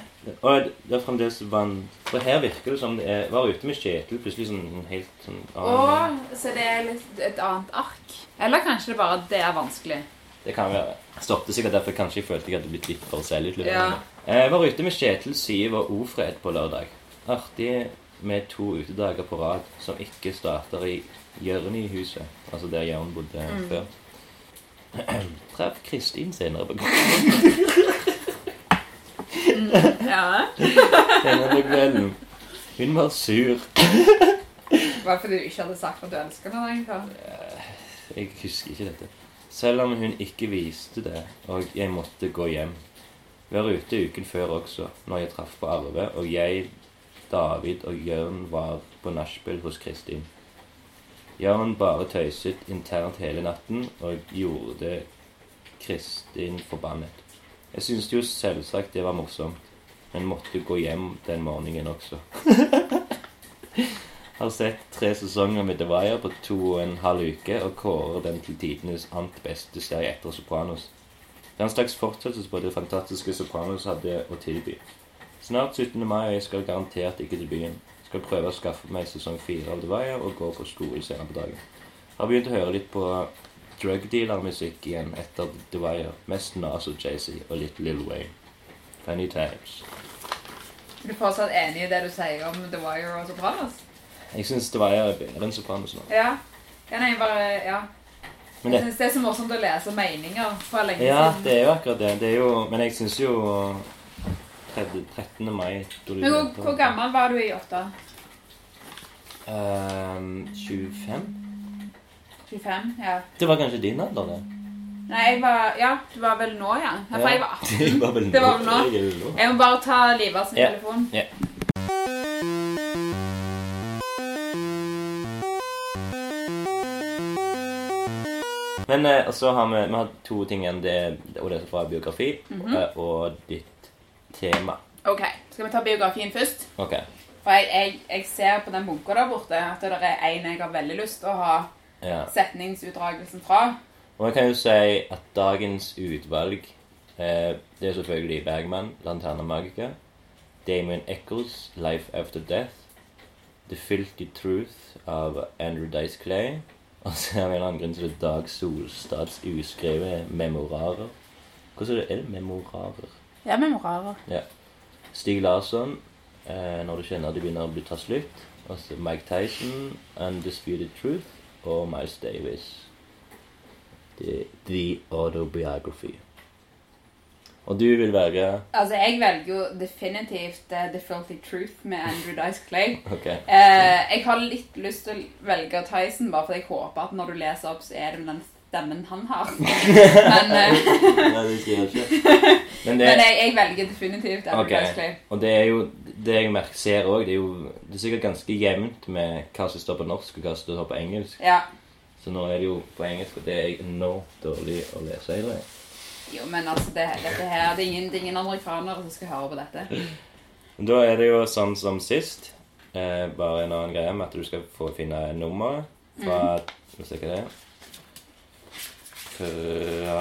[SPEAKER 1] Og det er fremdeles vann... For her virker det som det er Var ute med Kjetil plutselig sånn helt sånn annen-
[SPEAKER 2] så det er litt et annet ark. Eller kanskje det bare det er vanskelig.
[SPEAKER 1] Det kan være. Stoppet sikkert derfor kanskje jeg følte jeg hadde blitt litt for selvutlevert.
[SPEAKER 2] Ja.
[SPEAKER 1] Jeg var ute med Kjetil, Siv og Ofred på lørdag. Artig med to utedager på rad som ikke starter i Jørnihuset, i huset. Altså der Jørn bodde før. Treff Kristin senere på
[SPEAKER 2] Ja.
[SPEAKER 1] senere på kvelden. Hun var sur.
[SPEAKER 2] Bare fordi du ikke hadde sagt at du elsker henne? dagen.
[SPEAKER 1] Jeg husker ikke dette. Selv om hun ikke viste det, og jeg måtte gå hjem. Vi var ute uken før også, når jeg traff på Arve, og jeg, David og Jørn var på nachspiel hos Kristin. Jørn bare tøyset internt hele natten og gjorde Kristin forbannet. Jeg syntes jo selvsagt det var morsomt, men måtte gå hjem den morgenen også. Har sett tre sesonger med The Wire på to og en halv uke, og kårer den til tidenes annet beste serie etter Sopranos. Det er en slags fortsettelse på det fantastiske Sopranos hadde å tilby. Snart 17. mai, og jeg skal garantert ikke til byen. Skal prøve å skaffe meg sesong fire av The Wire og gå på skole senere på dagen. Har begynt å høre litt på drug dealer-musikk igjen etter The Wire. Mest Nas og Jay-Z og litt Lil Wayne. Funny times.
[SPEAKER 2] Er du fortsatt enig i det du sier om The Wire og Sopranos?
[SPEAKER 1] Jeg syns The Wire er bedre enn Sopranos nå.
[SPEAKER 2] Ja. ja nei, bare, ja.
[SPEAKER 1] Men
[SPEAKER 2] Jeg
[SPEAKER 1] det,
[SPEAKER 2] synes det er så morsomt å lese meninger fra lenge
[SPEAKER 1] ja,
[SPEAKER 2] siden.
[SPEAKER 1] det er jo akkurat det. det er jo, men jeg syns jo 13. 13. mai
[SPEAKER 2] Men hvor, hvor gammel var du i åtte?
[SPEAKER 1] Um, 25?
[SPEAKER 2] 25? Ja.
[SPEAKER 1] Det var kanskje din alder, det?
[SPEAKER 2] Nei, jeg var Ja, du var vel nå, ja. Nei, ja jeg var 18.
[SPEAKER 1] Det var vel
[SPEAKER 2] nå. var nå.
[SPEAKER 1] Jeg
[SPEAKER 2] må bare ta Liva sin
[SPEAKER 1] Ja.
[SPEAKER 2] telefon.
[SPEAKER 1] Ja. Men eh, så har vi, vi har to ting igjen. Det, og det er fra biografi
[SPEAKER 2] mm
[SPEAKER 1] -hmm. og ditt tema.
[SPEAKER 2] Ok, skal vi ta biografien først?
[SPEAKER 1] Ok.
[SPEAKER 2] For jeg, jeg, jeg ser på den bunka der borte at det er en jeg har veldig lyst til å ha
[SPEAKER 1] Ja.
[SPEAKER 2] setningsutdragelsen fra.
[SPEAKER 1] Og jeg kan jo si at dagens utvalg eh, Det er selvfølgelig Bergman, 'Lanterna Magica', Damien Eccles, 'Life After Death', 'The Filthy Truth' av Andrew Dice Clay. Og så er vi en annen grunn til det Dag Solstads uskrevne memorarer. Hvordan er det? Er det memorarer?
[SPEAKER 2] Ja, memorarer.
[SPEAKER 1] Ja. Stig Larsson, eh, 'Når du kjenner det begynner å bli ta slutt'. Og så Mike Tyson, 'Undisputed Truth'. Og Miles Davis, The, the Autobiography. Og du vil velge
[SPEAKER 2] Altså, jeg velger jo definitivt uh, The Filthy Truth med Andrew Dice Clay.
[SPEAKER 1] okay.
[SPEAKER 2] uh, jeg har litt lyst til å velge Tyson, bare fordi jeg håper at når du leser opp, så er det med den stemmen han har. Men, eh,
[SPEAKER 1] Nei, det sier jeg ikke. Men det,
[SPEAKER 2] men jeg, jeg velger definitivt Elvis
[SPEAKER 1] Ok.
[SPEAKER 2] Presley.
[SPEAKER 1] Og det er jo det jeg merker, ser òg, det er jo det er sikkert ganske jevnt med hva som står på norsk, og hva som står på engelsk.
[SPEAKER 2] Ja.
[SPEAKER 1] Så nå er det jo på engelsk, og det er enormt dårlig å lese i det.
[SPEAKER 2] Jo, men altså, det, dette her, det er ingen, det er ingen amerikanere som skal høre på dette.
[SPEAKER 1] Da er det jo sånn som sist. Eh, bare en annen greie med at du skal få finne nummeret fra mm. vi ikke det. Fra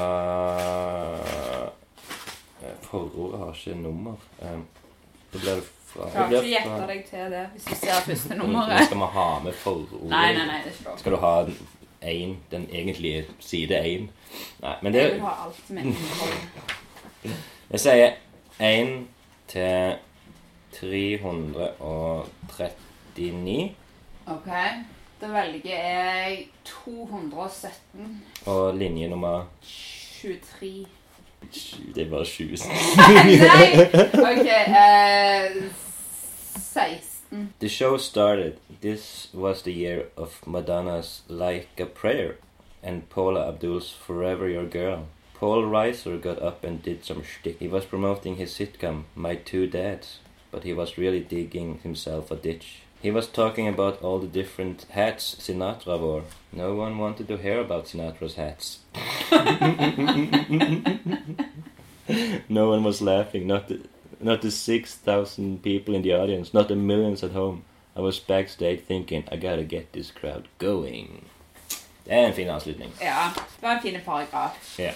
[SPEAKER 1] eh, Forordet har ikke nummer. Da det blir det fra
[SPEAKER 2] klarer ikke gjette deg til det hvis du ser første
[SPEAKER 1] Nå
[SPEAKER 2] nummeret.
[SPEAKER 1] skal vi ha med forordet.
[SPEAKER 2] Nei, nei, nei, det er ikke lov.
[SPEAKER 1] Skal du ha én, den egentlige side én? Nei, men det
[SPEAKER 2] Jeg vil ha alt med innhold.
[SPEAKER 1] Jeg sier 1 til 339.
[SPEAKER 2] OK. Da velger jeg 217.
[SPEAKER 1] Og linje nummer
[SPEAKER 2] 23.
[SPEAKER 1] Det er bare 20.
[SPEAKER 2] Nei! OK. Uh, 16.
[SPEAKER 1] The show started. This was the year of Madonna's Like a Prayer and Paula Abdul's Forever Your Girl. Paul Reiser got up and did some shtick. He was promoting his sitcom, My Two Dads, but he was really digging himself a ditch. He was talking about all the different hats Sinatra wore. No one wanted to hear about Sinatra's hats. no one was laughing, not the, not the 6,000 people in the audience, not the millions at home. I was backstage thinking, I gotta get this crowd going. Det er en fin avslutning.
[SPEAKER 2] Ja. Det var en fin paragraf.
[SPEAKER 1] Ja.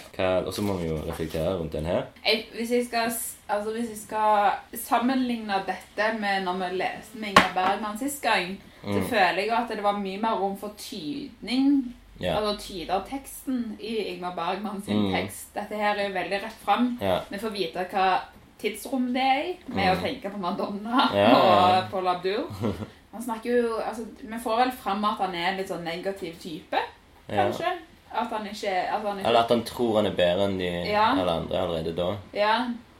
[SPEAKER 1] Og så må vi jo reflektere rundt den her.
[SPEAKER 2] Jeg, hvis, jeg skal, altså hvis jeg skal sammenligne dette med når vi leste med Inger Bergman sist gang, så
[SPEAKER 1] Mm.
[SPEAKER 2] føler jeg at det var mye mer rom for tydning.
[SPEAKER 1] Ja.
[SPEAKER 2] Altså tyder teksten i Ingmar Bergman sin
[SPEAKER 1] Mm.
[SPEAKER 2] tekst. Dette her er jo veldig rett fram.
[SPEAKER 1] Ja.
[SPEAKER 2] Vi får vite hva tidsrom det er i, med å tenke på Madonna.
[SPEAKER 1] Ja, ja, ja.
[SPEAKER 2] og Paul Abdul. Han snakker jo, altså, Vi får vel fram at han er en litt sånn negativ type, kanskje. At han ikke, at han ikke
[SPEAKER 1] Eller at han tror han er bedre enn de alle andre allerede da.
[SPEAKER 2] Ja,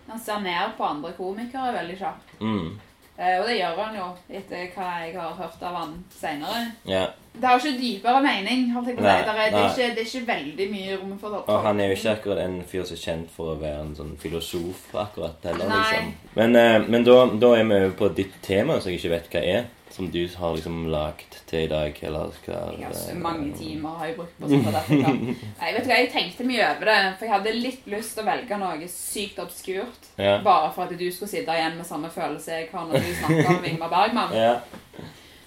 [SPEAKER 2] han ser ned på andre komikere veldig kjapt.
[SPEAKER 1] Mm.
[SPEAKER 2] Eh, og det gjør han jo, etter hva jeg har hørt av han senere.
[SPEAKER 1] Ja.
[SPEAKER 2] Det har ikke dypere mening. holdt jeg på å si. Det, er ikke, det er ikke veldig mye rom for
[SPEAKER 1] Og han er jo ikke akkurat en fyr som er kjent for å være en sånn filosof akkurat heller,
[SPEAKER 2] Nei.
[SPEAKER 1] liksom. Men, eh, men da, da er vi over på ditt tema, som jeg ikke vet hva er. Som du har liksom lagd til i dag, eller
[SPEAKER 2] Ja, så
[SPEAKER 1] eh,
[SPEAKER 2] mange timer har jeg brukt på at jeg vet hva, jeg tenkte mye over det, for jeg hadde litt lyst til å velge noe sykt obskurt.
[SPEAKER 1] Ja.
[SPEAKER 2] Bare for at du skulle sitte igjen med samme følelse jeg har når du snakker om Ingmar Bergman.
[SPEAKER 1] Ja.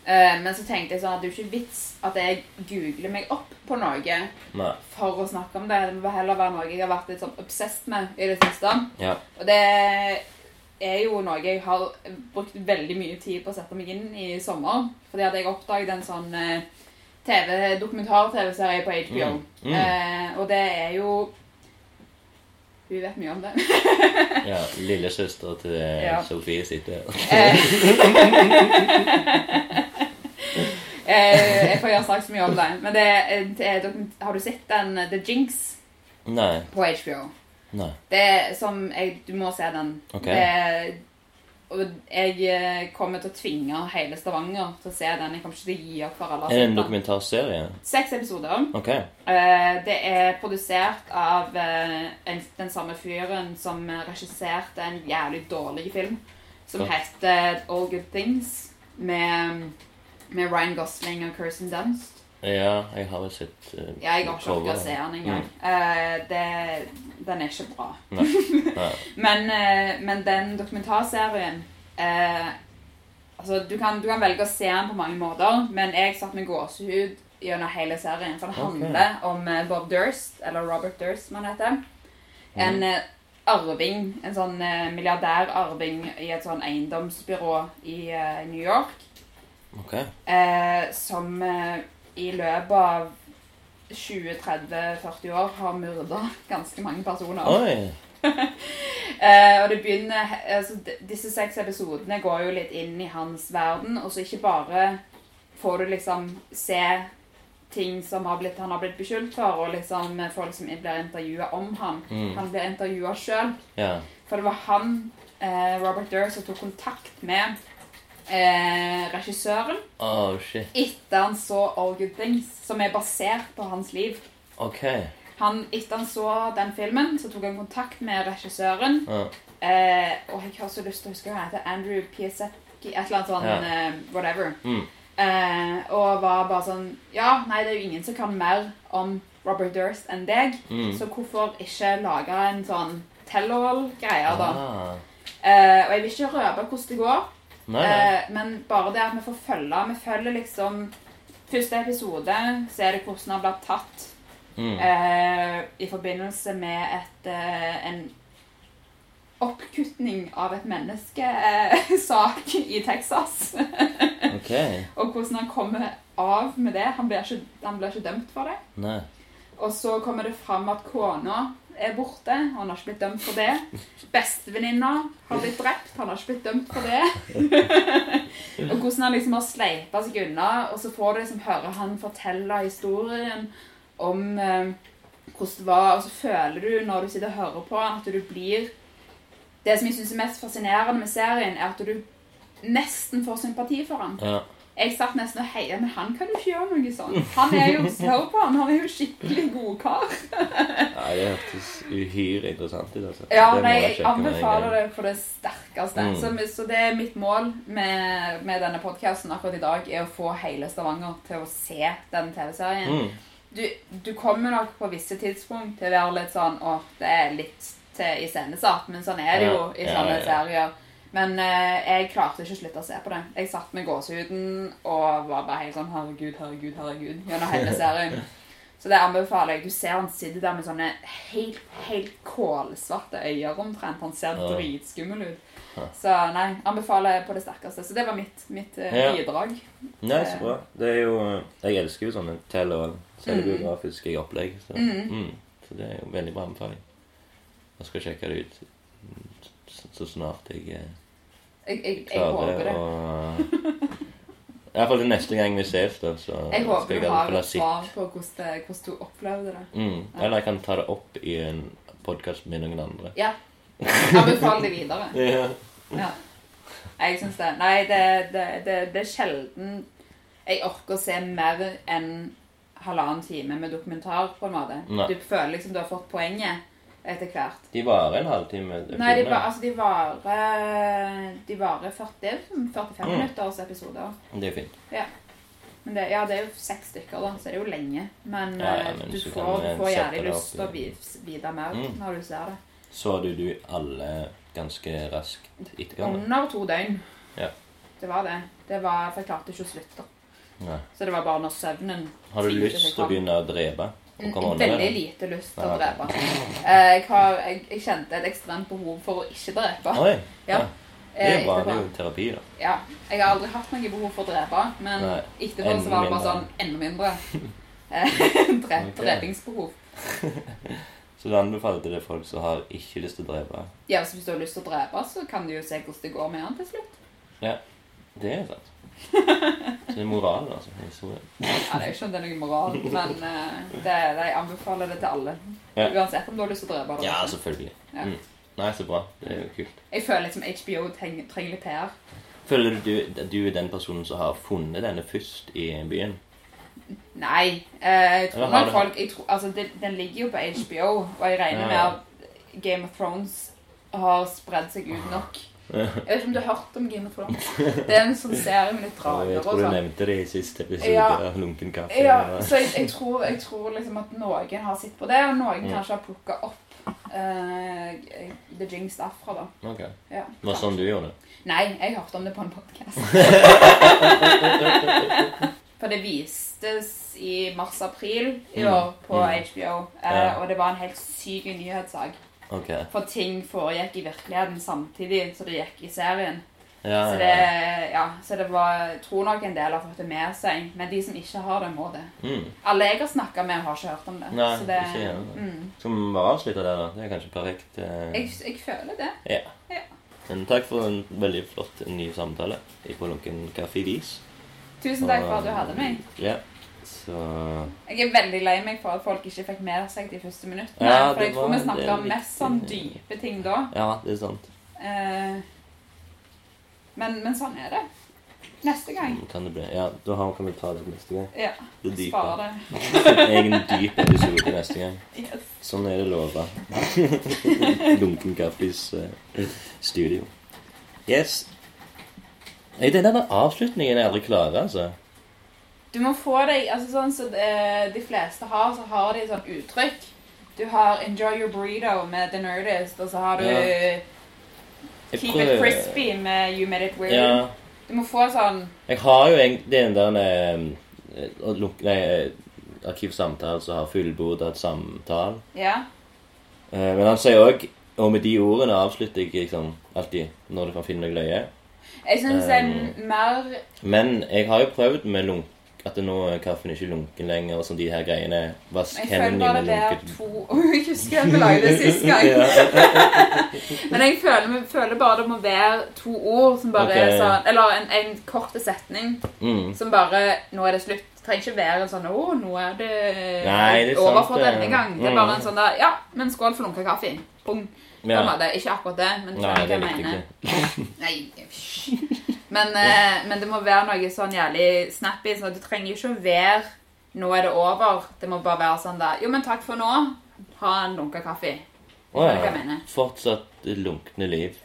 [SPEAKER 2] Eh, men så tenkte jeg sånn at det er jo ikke vits at jeg googler meg opp på noe
[SPEAKER 1] Nei.
[SPEAKER 2] for å snakke om det. Det må heller være noe jeg har vært litt sånn obsessed med i det siste.
[SPEAKER 1] Ja.
[SPEAKER 2] Og det er jo noe jeg har brukt veldig mye tid på å sette meg inn i sommer. Fordi at jeg oppdaget en sånn eh, TV, dokumentar-TV-serie på HBO.
[SPEAKER 1] Mm. Mm.
[SPEAKER 2] Eh, og det er jo Hun vet mye om det.
[SPEAKER 1] ja. Lillesøster til eh,
[SPEAKER 2] Ja.
[SPEAKER 1] Sofie sitter her.
[SPEAKER 2] Eh, jeg får gjøre sagt så mye om det. Men det, det har du sett den eh, The Jinx
[SPEAKER 1] Nei.
[SPEAKER 2] på HBO?
[SPEAKER 1] Nei.
[SPEAKER 2] Det er som jeg, Du må se den.
[SPEAKER 1] Okay.
[SPEAKER 2] Det, og jeg eh, kommer til å tvinge hele Stavanger til å se den. Jeg kommer ikke til å gi opp for alle
[SPEAKER 1] Er det en dokumentarserie?
[SPEAKER 2] Seks episoder.
[SPEAKER 1] Ok.
[SPEAKER 2] Eh, det er produsert av eh, den samme fyren som regisserte en jævlig dårlig film som
[SPEAKER 1] Ja.
[SPEAKER 2] heter All Good Things, med, med Ryan Gosling og Kirsten Dunst.
[SPEAKER 1] Ja, jeg har jo sett uh,
[SPEAKER 2] Ja, jeg har ikke orket å se den engang. Eh, det, den er ikke bra.
[SPEAKER 1] Nei. Nei.
[SPEAKER 2] Men, uh, men den dokumentarserien Altså, du kan, du kan velge å se den på mange måter, men jeg satt med gåsehud gjennom hele serien. For det
[SPEAKER 1] handler
[SPEAKER 2] handler om Bob Durst, eller Robert Durst, som han heter. En eh, arving, en sånn milliardærarving i et sånn eiendomsbyrå i New York. Okay. Som i løpet av 20-30-40 år har myrda ganske mange personer.
[SPEAKER 1] Oi.
[SPEAKER 2] Eh, og det begynner altså, Disse seks episodene går jo litt inn i hans verden, og så ikke bare får du liksom se ting som har blitt, han har blitt beskyldt for, og liksom folk som blir intervjua om han.
[SPEAKER 1] Mm.
[SPEAKER 2] Han blir intervjua sjøl.
[SPEAKER 1] Yeah.
[SPEAKER 2] For det var han, eh, Robert Durr, som tok kontakt med eh, regissøren
[SPEAKER 1] Oh, shit.
[SPEAKER 2] etter han så All Good Things, som er basert på hans liv.
[SPEAKER 1] Ok.
[SPEAKER 2] Han, etter han så den filmen, så tok han kontakt med regissøren.
[SPEAKER 1] Oh.
[SPEAKER 2] Eh, og jeg har så lyst til å huske hva han heter. Andrew Piasecki, et eller annet sånn
[SPEAKER 1] yeah.
[SPEAKER 2] uh, whatever.
[SPEAKER 1] Mm.
[SPEAKER 2] Eh, og var bare sånn Ja, nei, det er jo ingen som kan mer om Robert Durst enn deg,
[SPEAKER 1] Mm.
[SPEAKER 2] så hvorfor ikke lage en sånn tell-all-greie, da?
[SPEAKER 1] Ah.
[SPEAKER 2] Eh, og jeg vil ikke røpe hvordan det går,
[SPEAKER 1] Nei, nei.
[SPEAKER 2] eh, men bare det at vi får følge Vi følger liksom Første episode så er det hvordan han blir tatt
[SPEAKER 1] Mm.
[SPEAKER 2] eh, i forbindelse med et, eh, en oppkutning av et menneskesak i Texas.
[SPEAKER 1] Ok.
[SPEAKER 2] og hvordan han kommer av med det. Han blir ikke, han blir ikke dømt for det.
[SPEAKER 1] Nei.
[SPEAKER 2] Og så kommer det fram at kona er borte. Han har ikke blitt dømt for det. Bestevenninna har blitt drept. Han har ikke blitt dømt for det. og hvordan han liksom har sleipa seg unna. Og så får du liksom høre han fortelle historien om eh, hvordan det var. Og så føler du når du sitter og hører på han, at du blir Det som jeg syns er mest fascinerende med serien, er at du nesten får sympati for han.
[SPEAKER 1] Ja.
[SPEAKER 2] Jeg satt nesten og heia, men han kan jo ikke gjøre noe sånt. Han er jo hør på han, er jo skikkelig god kar.
[SPEAKER 1] Nei, det hørtes uhyre interessant ut. altså.
[SPEAKER 2] Ja,
[SPEAKER 1] Det
[SPEAKER 2] nei,
[SPEAKER 1] jeg
[SPEAKER 2] anbefaler det for det sterkeste.
[SPEAKER 1] Mm.
[SPEAKER 2] Så, så det er mitt mål med, med denne podkasten akkurat i dag, er å få hele Stavanger til å se den TV-serien.
[SPEAKER 1] Mm.
[SPEAKER 2] Du, du kommer nok på visse tidspunkt til å være litt sånn Å, det er litt til iscenesatt, men sånn er det jo
[SPEAKER 1] i
[SPEAKER 2] i
[SPEAKER 1] ja,
[SPEAKER 2] ja,
[SPEAKER 1] ja.
[SPEAKER 2] serier. Men eh, jeg klarte ikke å slutte å se på det. Jeg satt med gåsehuden og var bare helt sånn Herregud, herregud, herregud gjennom hele serien. Så det anbefaler jeg. Du ser han sitter der med sånne helt, helt kålsvarte øyne omtrent. Han ser
[SPEAKER 1] Ja.
[SPEAKER 2] dritskummel ut. Så nei, anbefaler på det sterkeste. Så det var mitt, mitt eh,
[SPEAKER 1] Ja.
[SPEAKER 2] bidrag.
[SPEAKER 1] Nei, så bra. Det er jo Jeg elsker jo sånne tell- og selvbiografiske opplegg. Så,
[SPEAKER 2] Mm.
[SPEAKER 1] mm. så det er jo veldig bra anbefaling. Jeg skal sjekke det ut så, snart jeg eh,
[SPEAKER 2] Jeg, jeg, jeg
[SPEAKER 1] klarer å Iallfall til neste gang vi ses, da. Så
[SPEAKER 2] Jeg håper du har et svar på hvordan, hvordan du opplevde det.
[SPEAKER 1] Mm. Eller jeg kan ta det opp i en podkast med noen andre.
[SPEAKER 2] Ja. Anbefal det videre.
[SPEAKER 1] Ja.
[SPEAKER 2] Ja. Jeg syns det. Nei, det, det, det, det er sjelden jeg orker å se mer enn halvannen time med dokumentar, på en måte.
[SPEAKER 1] Nei.
[SPEAKER 2] Du føler liksom du har fått poenget etter hvert.
[SPEAKER 1] De varer en halvtime.
[SPEAKER 2] Nei, de, var, altså, de varer De varer 40, det er som 45
[SPEAKER 1] Mm.
[SPEAKER 2] minutters episoder.
[SPEAKER 1] Det er fint.
[SPEAKER 2] Men det, ja, det er jo seks stykker, da, så det er jo lenge. Men,
[SPEAKER 1] Ja, ja,
[SPEAKER 2] eh,
[SPEAKER 1] men
[SPEAKER 2] du får, får
[SPEAKER 1] gjerne
[SPEAKER 2] lyst til å vite mer
[SPEAKER 1] Mm.
[SPEAKER 2] når du ser det.
[SPEAKER 1] Så du du alle ganske raskt etterpå?
[SPEAKER 2] Under to døgn.
[SPEAKER 1] Ja.
[SPEAKER 2] Det var det. Det var, For jeg klarte ikke å slutte.
[SPEAKER 1] Nei.
[SPEAKER 2] Så det var bare når søvnen
[SPEAKER 1] Har du lyst til å begynne å drepe?
[SPEAKER 2] Veldig lite lyst til å drepe. Eh, Jeg, har, jeg, jeg kjente et ekstremt behov for å ikke drepe.
[SPEAKER 1] Oi,
[SPEAKER 2] Ja.
[SPEAKER 1] det er
[SPEAKER 2] Eh,
[SPEAKER 1] bra. Det er jo terapi, da.
[SPEAKER 2] Ja, jeg har aldri hatt noe behov for å drepe, men
[SPEAKER 1] Nei,
[SPEAKER 2] etterpå så var det bare sånn enda mindre. Drep, Dre, Drepingsbehov.
[SPEAKER 1] Så du anbefaler til det folk som har ikke lyst til å drepe?
[SPEAKER 2] Ja, så Hvis du har lyst til å drepe, så kan du jo se hvordan det går med han til slutt.
[SPEAKER 1] Ja, Det er sant. Så det er moral, altså. i historien.
[SPEAKER 2] Ja, Det er jo ikke om det er noe moral, men uh, det, jeg anbefaler det til alle.
[SPEAKER 1] Ja.
[SPEAKER 2] Uansett om du har lyst til å drepe. eller
[SPEAKER 1] Ja, selvfølgelig.
[SPEAKER 2] Ja.
[SPEAKER 1] Mm. Nei, så bra. Det er jo kult.
[SPEAKER 2] Jeg føler liksom HBO trenger, litt PR.
[SPEAKER 1] Føler du at du er den personen som har funnet denne først i byen?
[SPEAKER 2] Nei. Eh, jeg tror nok folk tror, altså, den, Den ligger jo på HBO, og jeg regner med at Game of Thrones har spredd seg ut nok. Jeg vet ikke om du har hørt om Game of Thrones? Det er en sånn serie med litt drager
[SPEAKER 1] jeg tror du
[SPEAKER 2] sånn.
[SPEAKER 1] nevnte det i siste episode
[SPEAKER 2] Ja.
[SPEAKER 1] av Lunken kaffe.
[SPEAKER 2] Ja, så jeg, jeg, tror, jeg tror liksom at noen har sett på det, og noen
[SPEAKER 1] Mm.
[SPEAKER 2] kanskje har plukka opp uh, The Jinx derfra, da.
[SPEAKER 1] Ok.
[SPEAKER 2] Ja,
[SPEAKER 1] Var det sånn du gjorde det?
[SPEAKER 2] Nei, jeg hørte om det på en podkast. For det vistes i mars-april i
[SPEAKER 1] Mm.
[SPEAKER 2] år på
[SPEAKER 1] Mm.
[SPEAKER 2] HBO, uh,
[SPEAKER 1] Ja.
[SPEAKER 2] og det var en helt syk nyhetssak.
[SPEAKER 1] Ok.
[SPEAKER 2] For ting foregikk i virkeligheten samtidig som det gikk i serien.
[SPEAKER 1] Ja,
[SPEAKER 2] Så det,
[SPEAKER 1] ja.
[SPEAKER 2] så det var, jeg tror nok en del har fått det med seg, men de som ikke har det, må det.
[SPEAKER 1] Mm.
[SPEAKER 2] Alle jeg har snakka med, har ikke hørt om det.
[SPEAKER 1] Nei,
[SPEAKER 2] så det
[SPEAKER 1] ikke igjen.
[SPEAKER 2] Mm.
[SPEAKER 1] Skal vi bare avslutte der, da. Det er kanskje perfekt. eh,
[SPEAKER 2] jeg, jeg føler det.
[SPEAKER 1] Ja.
[SPEAKER 2] Ja.
[SPEAKER 1] Men takk for en veldig flott ny samtale i Polunken kaffe-vis.
[SPEAKER 2] Tusen takk for at du hadde meg.
[SPEAKER 1] Ja. Så
[SPEAKER 2] Jeg er veldig lei meg for at folk ikke fikk med seg de første minuttene.
[SPEAKER 1] Ja,
[SPEAKER 2] for jeg tror vi
[SPEAKER 1] snakker
[SPEAKER 2] snakka
[SPEAKER 1] er
[SPEAKER 2] om mest sånn dype ting da.
[SPEAKER 1] Ja, det er sant.
[SPEAKER 2] Eh, men, men sånn er det. Neste gang.
[SPEAKER 1] Kan det bli. Ja, da kan vi ta det neste gang.
[SPEAKER 2] Ja,
[SPEAKER 1] Det dype.
[SPEAKER 2] spare det.
[SPEAKER 1] Egen dyp episode neste gang.
[SPEAKER 2] Yes.
[SPEAKER 1] Sånn er det lova. Lunken kaffes uh, studio. Yes. Nei, den der avslutningen er jeg aldri klarer, altså.
[SPEAKER 2] Du må få deg altså Sånn som de, de fleste har, så har de sånn uttrykk. Du har 'enjoy your burrito' med 'the nerdist', og så har du
[SPEAKER 1] Ja.
[SPEAKER 2] 'keep
[SPEAKER 1] prøver-
[SPEAKER 2] it crispy' med 'you made it weird'.
[SPEAKER 1] Ja.
[SPEAKER 2] Du må få sånn
[SPEAKER 1] Jeg har jo egentlig den der eh, eh, Arkivsamtale som har fullbordet samtale.
[SPEAKER 2] Ja.
[SPEAKER 1] Eh, Men han sier òg Og med de ordene avslutter jeg liksom alltid når du kan finne noe løye.
[SPEAKER 2] Jeg syns det
[SPEAKER 1] Um,
[SPEAKER 2] er mer
[SPEAKER 1] Men jeg har jo prøvd med lunk, At nå er kaffen ikke lunken lenger, og sånn de her greiene. Vask
[SPEAKER 2] Jeg føler bare det er
[SPEAKER 1] lunket.
[SPEAKER 2] to Jeg husker jeg belagde det sist gang. Men jeg føler, føler bare det må være to ord som bare
[SPEAKER 1] okay.
[SPEAKER 2] er sånn Eller en, en kort setning
[SPEAKER 1] Mm.
[SPEAKER 2] som bare Nå er det slutt. Det trenger ikke være en sånn Å, nå er det
[SPEAKER 1] Nei, det er
[SPEAKER 2] over for
[SPEAKER 1] det.
[SPEAKER 2] denne gang. Det er
[SPEAKER 1] Mm.
[SPEAKER 2] bare en sånn der Ja, men skål for lunka kaffe. Pung. På
[SPEAKER 1] Ja.
[SPEAKER 2] Ikke akkurat det, men du skjønner
[SPEAKER 1] det
[SPEAKER 2] hva jeg mener. Nei. Men, eh, men det må være noe sånn jævlig snappy. sånn at Du trenger jo ikke å være 'nå er det over'. Det må bare være sånn da 'jo, men takk for nå'. Ha en lunka kaffe.
[SPEAKER 1] Å
[SPEAKER 2] oh,
[SPEAKER 1] ja. Fortsatt lunkne liv.